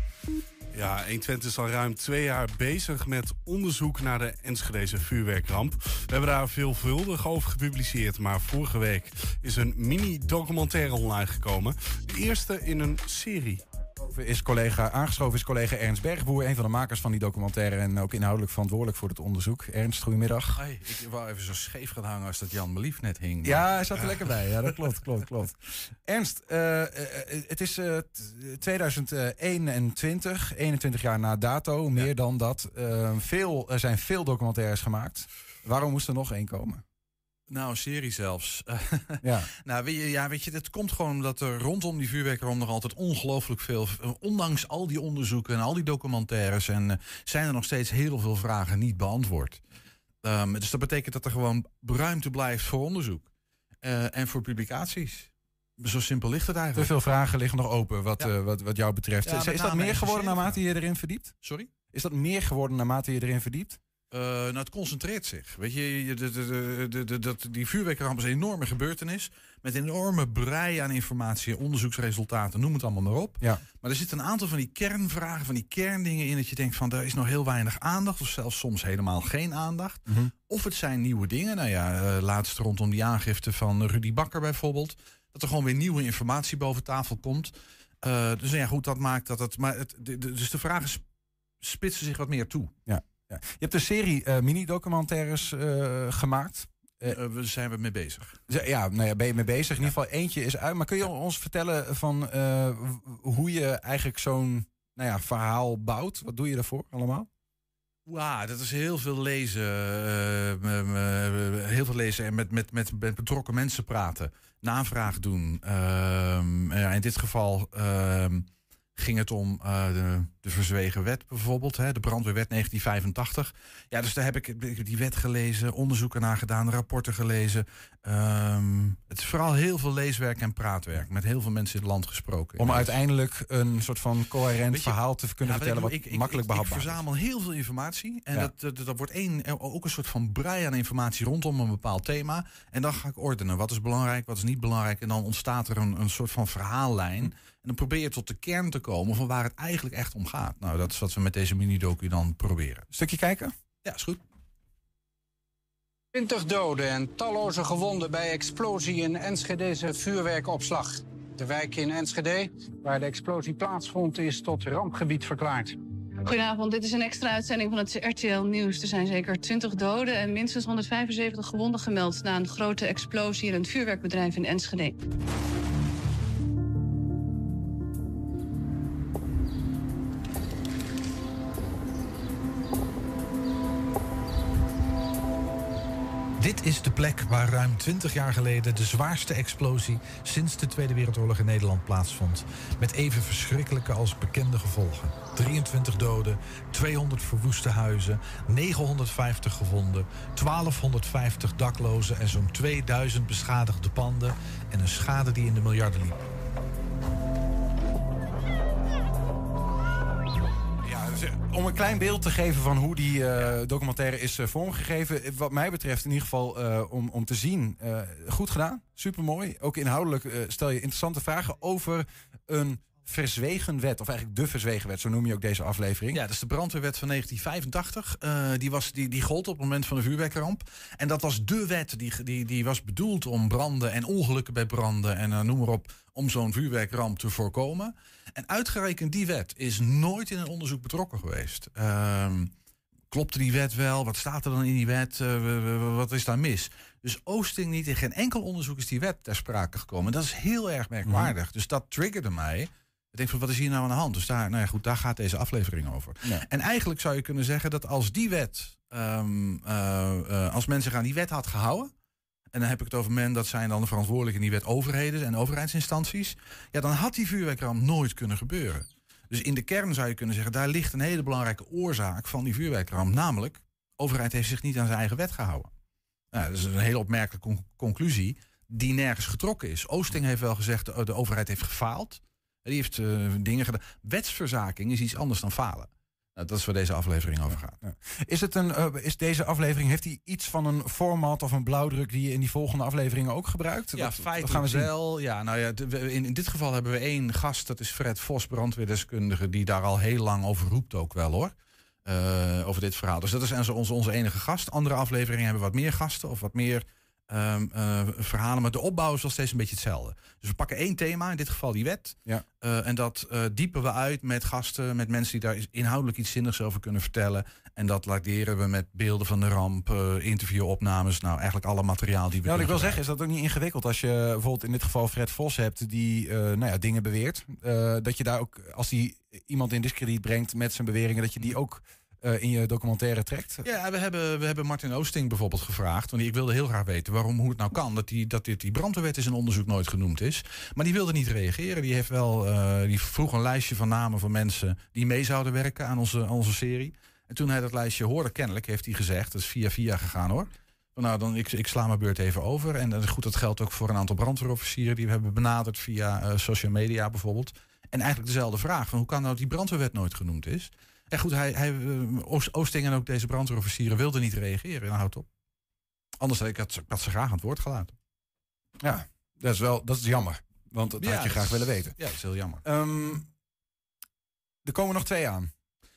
Ja, 120 is al ruim twee jaar bezig met onderzoek naar de Enschedeze vuurwerkramp. We hebben daar veelvuldig over gepubliceerd, maar vorige week is een mini-documentaire online gekomen. De eerste in een serie. Is collega, aangeschoven is collega Ernst Bergboer, een van de makers van die documentaire en ook inhoudelijk verantwoordelijk voor het onderzoek. Ernst, goedemiddag. Hoi, ik wou even zo scheef gaan hangen als dat Jan Melief net hing. Ja, hij zat er lekker bij. Ja, dat klopt, klopt, klopt. Ernst, eh, eh, het is eh, t- 2021, 21 jaar na dato, meer dan dat. Eh, veel, er zijn veel documentaires gemaakt. Waarom moest er nog één komen? Nou, een serie zelfs. Ja. nou, weet je, ja, weet je, het komt gewoon omdat er rondom die vuurwerkramp nog altijd ongelooflijk veel... Ondanks al die onderzoeken en al die documentaires... En, eh, zijn er nog steeds heel veel vragen niet beantwoord. Ehm, dus dat betekent dat er gewoon ruimte blijft voor onderzoek. Eh, en voor publicaties. Zo simpel ligt het Te eigenlijk. veel vragen liggen nog open wat, Ja. eh, wat, wat jou betreft. Ja, is, dat meer geworden naarmate je erin verdiept? Sorry? Is dat meer geworden naarmate je erin verdiept? Eh, nou, het concentreert zich. Weet je, de, de, de, die vuurwerkramp is een enorme gebeurtenis. Met een enorme brei aan informatie, onderzoeksresultaten, noem het allemaal maar op. Ja. Maar er zitten een aantal van die kernvragen, van die kerndingen in... dat je denkt van, daar is nog heel weinig aandacht... of zelfs soms helemaal geen aandacht. Of het zijn nieuwe dingen. Nou ja, eh, laatst rondom die aangifte van Rudy Bakker bijvoorbeeld. Dat er gewoon weer nieuwe informatie boven tafel komt. Eh, dus ja, goed, dat maakt dat het... Maar het dus de vragen sp- spitsen zich wat meer toe. Ja. Ja. Je hebt een serie eh, mini-documentaires eh, gemaakt. Eh, we zijn we mee bezig. Ja, nou ja, ben je mee bezig. In ieder geval eentje is uit. Maar kun je ons vertellen van hoe je eigenlijk zo'n nou ja, verhaal bouwt? Wat doe je daarvoor allemaal? Wauw, dat is heel veel lezen. heel veel lezen en met, met, met, betrokken mensen praten. Navraag doen. Ehm, ja, in dit geval ehm, ging het om eh, de, verzwegen wet bijvoorbeeld. Hè, de brandweerwet 1985. Ja, dus daar heb ik, die wet gelezen, onderzoeken naar gedaan, rapporten gelezen. Ehm, het is vooral heel veel leeswerk en praatwerk. Met heel veel mensen in het land gesproken. Om uiteindelijk een soort van coherent je, verhaal te kunnen ja, wat vertellen ik wat ik- ik- makkelijk ik, behapbaar Ik is. verzamel heel veel informatie. En Ja. dat, dat, dat wordt één, ook een soort van brei aan informatie rondom een bepaald thema. En dan ga ik ordenen. Wat is belangrijk, wat is niet belangrijk. En dan ontstaat er een, een soort van verhaallijn. En dan probeer je tot de kern te komen van waar het eigenlijk echt om gaat. Nou, dat is wat we met deze mini-docu dan proberen. Stukje kijken? Ja, is goed. 20 doden en talloze gewonden bij explosie in Enschedeze vuurwerkopslag. De wijk in Enschede, waar de explosie plaatsvond, is tot rampgebied verklaard. Goedenavond, dit is een extra uitzending van het RTL Nieuws. Er zijn zeker 20 doden en minstens 175 gewonden gemeld... na een grote explosie in een vuurwerkbedrijf in Enschede. Is de plek waar ruim 20 jaar geleden de zwaarste explosie sinds de Tweede Wereldoorlog in Nederland plaatsvond. Met even verschrikkelijke als bekende gevolgen. 23 doden, 200 verwoeste huizen, 950 gewonden, 1250 daklozen en zo'n 2000 beschadigde panden en een schade die in de miljarden liep. Eh, om een klein beeld te geven van hoe die eh, documentaire is eh, vormgegeven. Wat mij betreft in ieder geval om, om te zien. goed gedaan, supermooi. Ook inhoudelijk stel je interessante vragen over een verzwegen wet. Of eigenlijk de verzwegen wet, zo noem je ook deze aflevering. Ja, dat is de brandweerwet van 1985. Eh, die, was, die, die gold op het moment van de vuurwerkramp. En dat was de wet die, die, die was bedoeld om branden en ongelukken bij branden en eh, noem maar op, om zo'n vuurwerkramp te voorkomen. En uitgerekend die wet is nooit in een onderzoek betrokken geweest. Ehm, klopte die wet wel? Wat staat er dan in die wet? Eh, wat is daar mis? Dus Oosting niet, in geen enkel onderzoek is die wet ter sprake gekomen. En dat is heel erg merkwaardig. Dus dat triggerde mij. Ik denk van, wat is hier nou aan de hand? Dus daar, nou ja, goed, daar gaat deze aflevering over. Ja. En eigenlijk zou je kunnen zeggen dat als die wet, ehm, eh, eh, als men zich aan die wet had gehouden, en dan heb ik het over men, dat zijn dan de verantwoordelijken in die wet overheden en overheidsinstanties, ja, dan had die vuurwerkramp nooit kunnen gebeuren. Dus in de kern zou je kunnen zeggen, daar ligt een hele belangrijke oorzaak van die vuurwerkramp, namelijk, de overheid heeft zich niet aan zijn eigen wet gehouden. Nou, dat is een hele opmerkelijke con- conclusie die nergens getrokken is. Oosting heeft wel gezegd, de, de overheid heeft gefaald. Die heeft eh, dingen gedaan. Wetsverzaking is iets anders dan falen. Nou, dat is waar deze aflevering over gaat. Is, het een, eh, is deze aflevering, heeft hij iets van een format of een blauwdruk die je in die volgende afleveringen ook gebruikt? Ja, Dat- dat feitelijk gaan we zien. wel. Ja, nou ja, in, in dit geval hebben we één gast, dat is Fred Vos, brandweerdeskundige, die daar al heel lang over roept ook wel hoor. Eh, over dit verhaal. Dus dat is onze, onze enige gast. Andere afleveringen hebben wat meer gasten of wat meer ehm, eh, verhalen. Maar de opbouw is wel steeds een beetje hetzelfde. Dus we pakken één thema, in dit geval die wet. Ja. Eh, en dat eh, diepen we uit met gasten, met mensen die daar inhoudelijk iets zinnigs over kunnen vertellen. En dat laderen we met beelden van de ramp, interviewopnames. Nou, eigenlijk alle materiaal die we Ja, wat ik wil zeggen, is dat ook niet ingewikkeld als je bijvoorbeeld in dit geval Fred Vos hebt die nou ja, dingen beweert. dat je daar ook, als hij iemand in discrediet brengt met zijn beweringen, dat je die ook in je documentaire trekt. Ja, we hebben, we hebben Martin Oosting bijvoorbeeld gevraagd. Want ik wilde heel graag weten waarom, hoe het nou kan dat, die, dat dit, die brandweerwet in zijn onderzoek nooit genoemd is. Maar die wilde niet reageren. Die, heeft wel, eh, die vroeg een lijstje van namen van mensen die mee zouden werken aan onze, onze serie. En toen hij dat lijstje hoorde, kennelijk heeft hij gezegd, dat is via via gegaan hoor. Nou, dan, ik, ik sla mijn beurt even over. En dat is goed, dat geldt ook voor een aantal brandweerofficieren die we hebben benaderd via eh, social media bijvoorbeeld. En eigenlijk dezelfde vraag: van hoe kan nou die brandweerwet nooit genoemd is? En goed, hij, hij, eh, Oost- Oosting en ook deze brandweerofficieren wilden niet reageren. Nou, houdt op. Anders had ik had, ik had ze graag aan het woord gelaten. Ja, dat is wel dat is jammer. Want dat Ja, had je graag is- willen weten. Ja, dat is heel jammer. Ehm, er komen nog twee aan.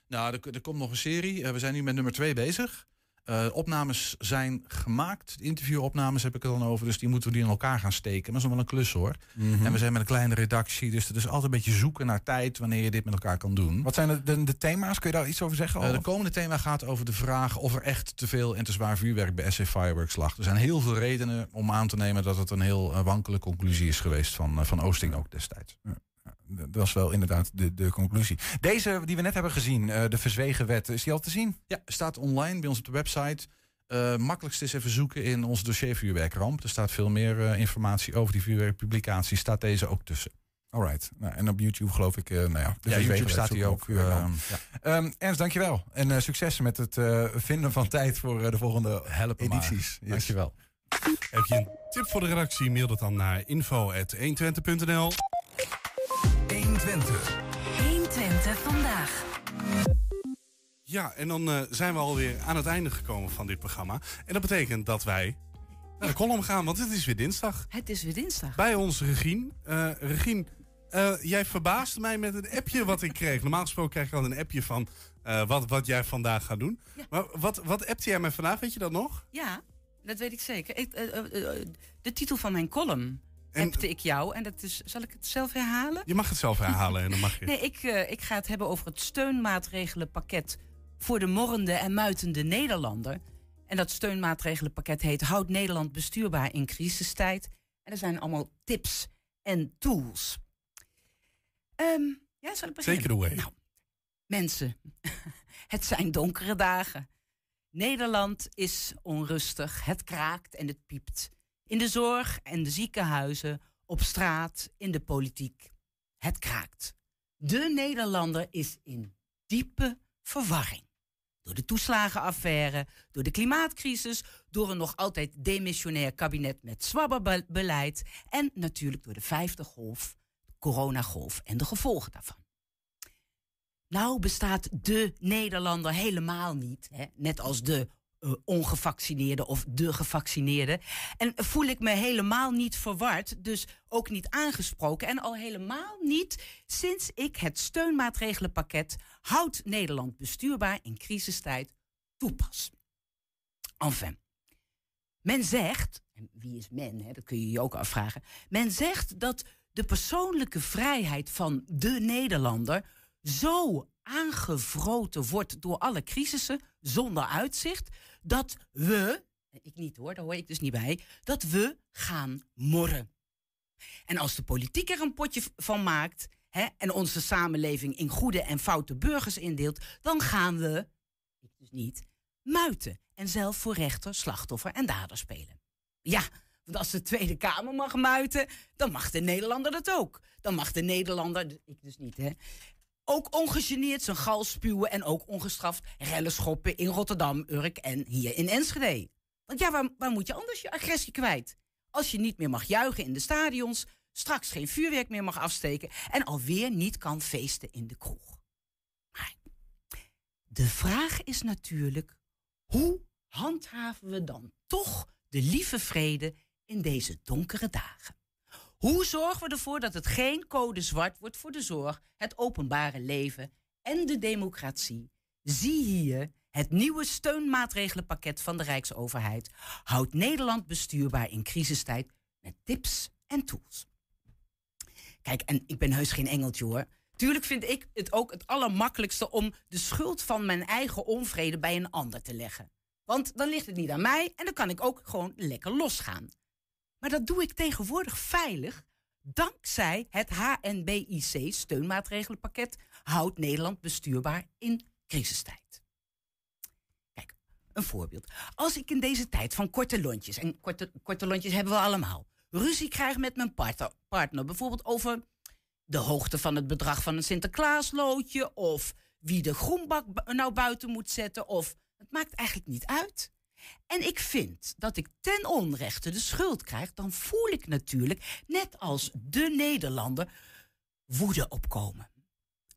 Nou, er, er komt nog een serie. Eh, we zijn nu met nummer twee bezig. Eh, opnames zijn gemaakt. Interviewopnames heb ik er dan over. Dus die moeten we die in elkaar gaan steken. Maar dat is nog wel een klus hoor. Mhm. En we zijn met een kleine redactie. Dus het is altijd een beetje zoeken naar tijd wanneer je dit met elkaar kan doen. Wat zijn de, de, de thema's? Kun je daar iets over zeggen? Eh, de komende thema gaat over de vraag of er echt te veel en te zwaar vuurwerk bij SC Fireworks lag. Er zijn heel veel redenen om aan te nemen dat het een heel eh, wankele conclusie is geweest van, van Oosting ook destijds. Dat was wel inderdaad de, de conclusie. Deze die we net hebben gezien, eh, de verzwegen wet, is die al te zien? Ja, staat online bij ons op de website. Eh makkelijkst is even zoeken in ons dossier vuurwerkramp. Er staat veel meer eh, informatie over die vuurwerkpublicatie. Staat deze ook tussen. Alright. Nou, en op YouTube geloof ik, eh, nou ja, de Ja, YouTube wet staat op ook. vuurwerkramp. eh, Ehm, Ernst, dankjewel. En eh, succes met het eh, vinden van tijd voor de volgende Helpen edities. Yes. Dankjewel. Heb je een tip voor de redactie? Mail dat dan naar info.120.nl 120. 120 vandaag. Ja, en dan eh, zijn we alweer aan het einde gekomen van dit programma. En dat betekent dat wij naar de column gaan, want het is weer dinsdag. Het is weer dinsdag. Bij ons Regine. Eh Regine, eh, jij verbaasde mij met een appje wat ik kreeg. Normaal gesproken krijg ik al een appje van eh, wat, wat jij vandaag gaat doen. Maar wat, wat appte jij mij vandaag, weet je dat nog? Ja, dat weet ik zeker. Ik, de titel van mijn column appte ik jou. En dat is, zal ik het zelf herhalen? Je mag het zelf herhalen en dan mag je. Nee, ik, eh, ik ga het hebben over het steunmaatregelenpakket voor de morrende en muitende Nederlander. En dat steunmaatregelenpakket heet Houd Nederland bestuurbaar in crisistijd. En er zijn allemaal tips en tools. Ehm, ja, zal ik beginnen? It away. Nou, mensen, het zijn donkere dagen. Nederland is onrustig, het kraakt en het piept. In de zorg en de ziekenhuizen, op straat, in de politiek. Het kraakt. De Nederlander is in diepe verwarring. Door de toeslagenaffaire, door de klimaatcrisis, door een nog altijd demissionair kabinet met zwabberbeleid en natuurlijk door de vijfde golf, de coronagolf en de gevolgen daarvan. Nou bestaat de Nederlander helemaal niet, hè? net als de eh, ongevaccineerde of de gevaccineerde. En voel ik me helemaal niet verward, dus ook niet aangesproken. En al helemaal niet sinds ik het steunmaatregelenpakket Houd Nederland bestuurbaar in crisistijd toepas. Enfin, men zegt, en wie is men, hè, dat kun je je ook afvragen. Men zegt dat de persoonlijke vrijheid van de Nederlander zo aangevroten wordt door alle crisissen zonder uitzicht dat we, ik niet hoor, daar hoor ik dus niet bij, dat we gaan morren. En als de politiek er een potje van maakt hè, en onze samenleving in goede en foute burgers indeelt, dan gaan we, ik dus niet, muiten en zelf voor rechter, slachtoffer en dader spelen. Ja, Want als de Tweede Kamer mag muiten, dan mag de Nederlander dat ook. Dan mag de Nederlander, ik dus niet hè, ook ongegeneerd zijn gal spuwen en ook ongestraft rellen schoppen in Rotterdam, Urk en hier in Enschede. Want ja, waar, waar moet je anders je agressie kwijt? Als je niet meer mag juichen in de stadions, straks geen vuurwerk meer mag afsteken en alweer niet kan feesten in de kroeg. Maar de vraag is natuurlijk, hoe handhaven we dan toch de lieve vrede in deze donkere dagen? Hoe zorgen we ervoor dat het geen code zwart wordt voor de zorg, het openbare leven en de democratie? Zie hier het nieuwe steunmaatregelenpakket van de Rijksoverheid. Houdt Nederland bestuurbaar in crisistijd met tips en tools. Kijk, en ik ben heus geen engeltje hoor. Tuurlijk vind ik het ook het allermakkelijkste om de schuld van mijn eigen onvrede bij een ander te leggen. Want dan ligt het niet aan mij en dan kan ik ook gewoon lekker losgaan. Maar dat doe ik tegenwoordig veilig dankzij het HNBIC steunmaatregelenpakket houdt Nederland bestuurbaar in crisistijd. Kijk, een voorbeeld. Als ik in deze tijd van korte lontjes, en korte, korte lontjes hebben we allemaal, ruzie krijg met mijn partner, partner, bijvoorbeeld over de hoogte van het bedrag van een Sinterklaasloodje, of wie de groenbak nou buiten moet zetten, of het maakt eigenlijk niet uit en ik vind dat ik ten onrechte de schuld krijg, dan voel ik natuurlijk, net als de Nederlander, woede opkomen.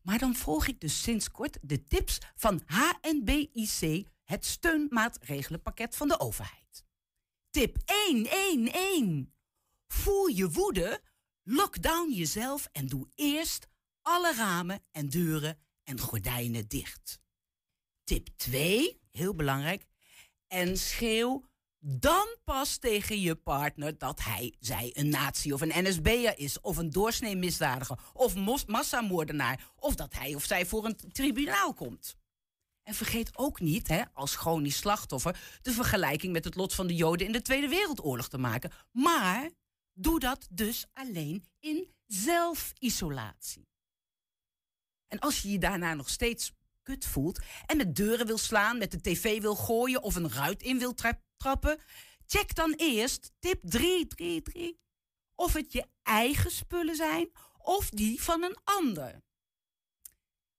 Maar dan volg ik dus sinds kort de tips van HNBIC, het steunmaatregelenpakket van de overheid. Tip 111. Voel je woede, lockdown jezelf en doe eerst alle ramen en deuren en gordijnen dicht. Tip 2, heel belangrijk, en schreeuw dan pas tegen je partner dat hij, zij een nazi of een NSB'er is, of een doorsnee misdadiger, of massamoordenaar, of dat hij of zij voor een tribunaal komt. En vergeet ook niet, hè, als chronisch slachtoffer, de vergelijking met het lot van de Joden in de Tweede Wereldoorlog te maken. Maar doe dat dus alleen in zelfisolatie. En als je je daarna nog steeds voelt en met deuren wil slaan, met de tv wil gooien of een ruit in wil trappen, check dan eerst tip 333 of het je eigen spullen zijn of die van een ander.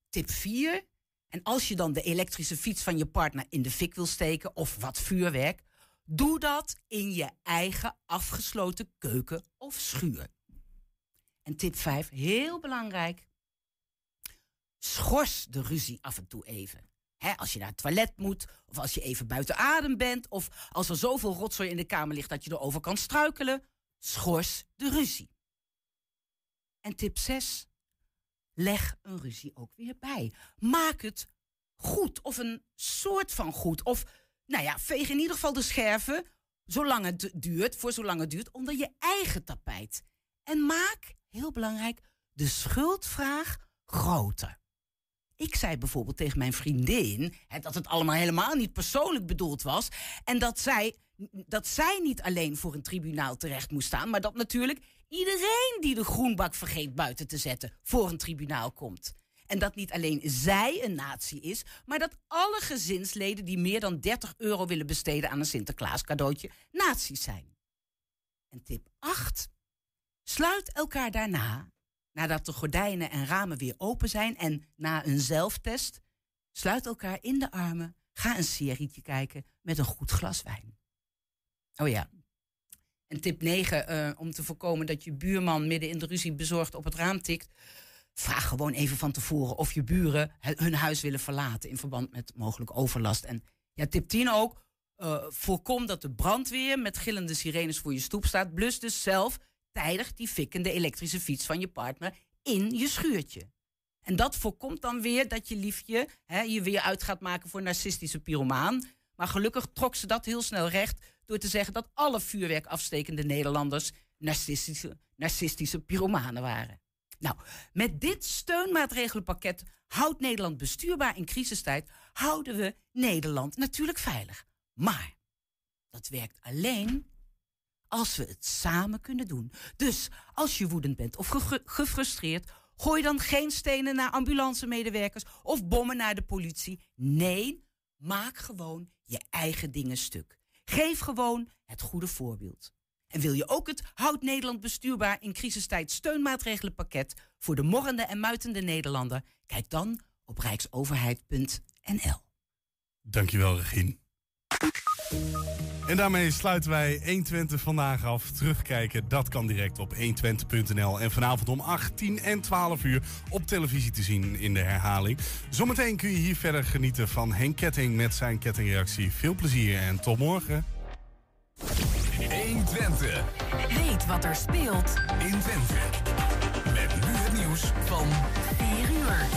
Tip 4. En als je dan de elektrische fiets van je partner in de fik wil steken of wat vuurwerk, doe dat in je eigen afgesloten keuken of schuur. En tip 5, heel belangrijk schors de ruzie af en toe even. als je naar het toilet moet, of als je even buiten adem bent, of als er zoveel rotzooi in de kamer ligt dat je erover kan struikelen, schors de ruzie. En tip 6. Leg een ruzie ook weer bij. Maak het goed, of een soort van goed. Of, nou ja, veeg in ieder geval de scherven, zolang het duurt, voor zolang het duurt, onder je eigen tapijt. En maak, heel belangrijk, de schuldvraag groter. Ik zei bijvoorbeeld tegen mijn vriendin hè, dat het allemaal helemaal niet persoonlijk bedoeld was. En dat zij, dat zij niet alleen voor een tribunaal terecht moest staan, maar dat natuurlijk iedereen die de groenbak vergeet buiten te zetten voor een tribunaal komt. En dat niet alleen zij een natie is, maar dat alle gezinsleden die meer dan 30 euro willen besteden aan een Sinterklaas cadeautje nazi's zijn. En tip 8. Sluit elkaar daarna nadat de gordijnen en ramen weer open zijn en na een zelftest, sluit elkaar in de armen, ga een serietje kijken met een goed glas wijn. Oh ja. En tip 9, uh, om te voorkomen dat je buurman midden in de ruzie bezorgd op het raam tikt. Vraag gewoon even van tevoren of je buren hun huis willen verlaten in verband met mogelijk overlast. En ja, tip 10 ook, uh, voorkom dat de brandweer met gillende sirenes voor je stoep staat. Blus dus zelf tijdig die fikkende elektrische fiets van je partner in je schuurtje. En dat voorkomt dan weer dat je liefje hè, je weer uit gaat maken voor narcistische pyromaan. Maar gelukkig trok ze dat heel snel recht door te zeggen dat alle vuurwerk afstekende Nederlanders narcistische, narcistische waren. Nou, met dit steunmaatregelenpakket houdt Nederland bestuurbaar in crisistijd, houden we Nederland natuurlijk veilig. Maar dat werkt alleen als we het samen kunnen doen. Dus als je woedend bent of gefrustreerd, gooi dan geen stenen naar ambulancemedewerkers of bommen naar de politie. Nee, maak gewoon je eigen dingen stuk. Geef gewoon het goede voorbeeld. En wil je ook het Houd Nederland bestuurbaar in crisistijd steunmaatregelenpakket voor de morrende en muitende Nederlander? Kijk dan op rijksoverheid.nl. Dankjewel, Regine. En daarmee sluiten wij 120 vandaag af. Terugkijken, dat kan direct op 120.nl. En vanavond om 8, 10 en 12 uur op televisie te zien in de herhaling. Zometeen kun je hier verder genieten van Henk Ketting met zijn kettingreactie. Veel plezier en tot morgen. 120. Weet wat er speelt in Twente. Met nu het nieuws van 4 uur.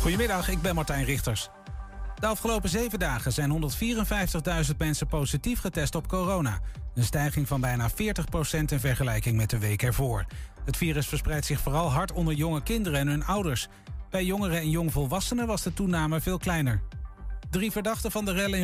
Goedemiddag, ik ben Martijn Richters. De afgelopen zeven dagen zijn 154.000 mensen positief getest op corona. Een stijging van bijna 40% in vergelijking met de week ervoor. Het virus verspreidt zich vooral hard onder jonge kinderen en hun ouders. Bij jongeren en jongvolwassenen was de toename veel kleiner. Drie verdachten van de rellen in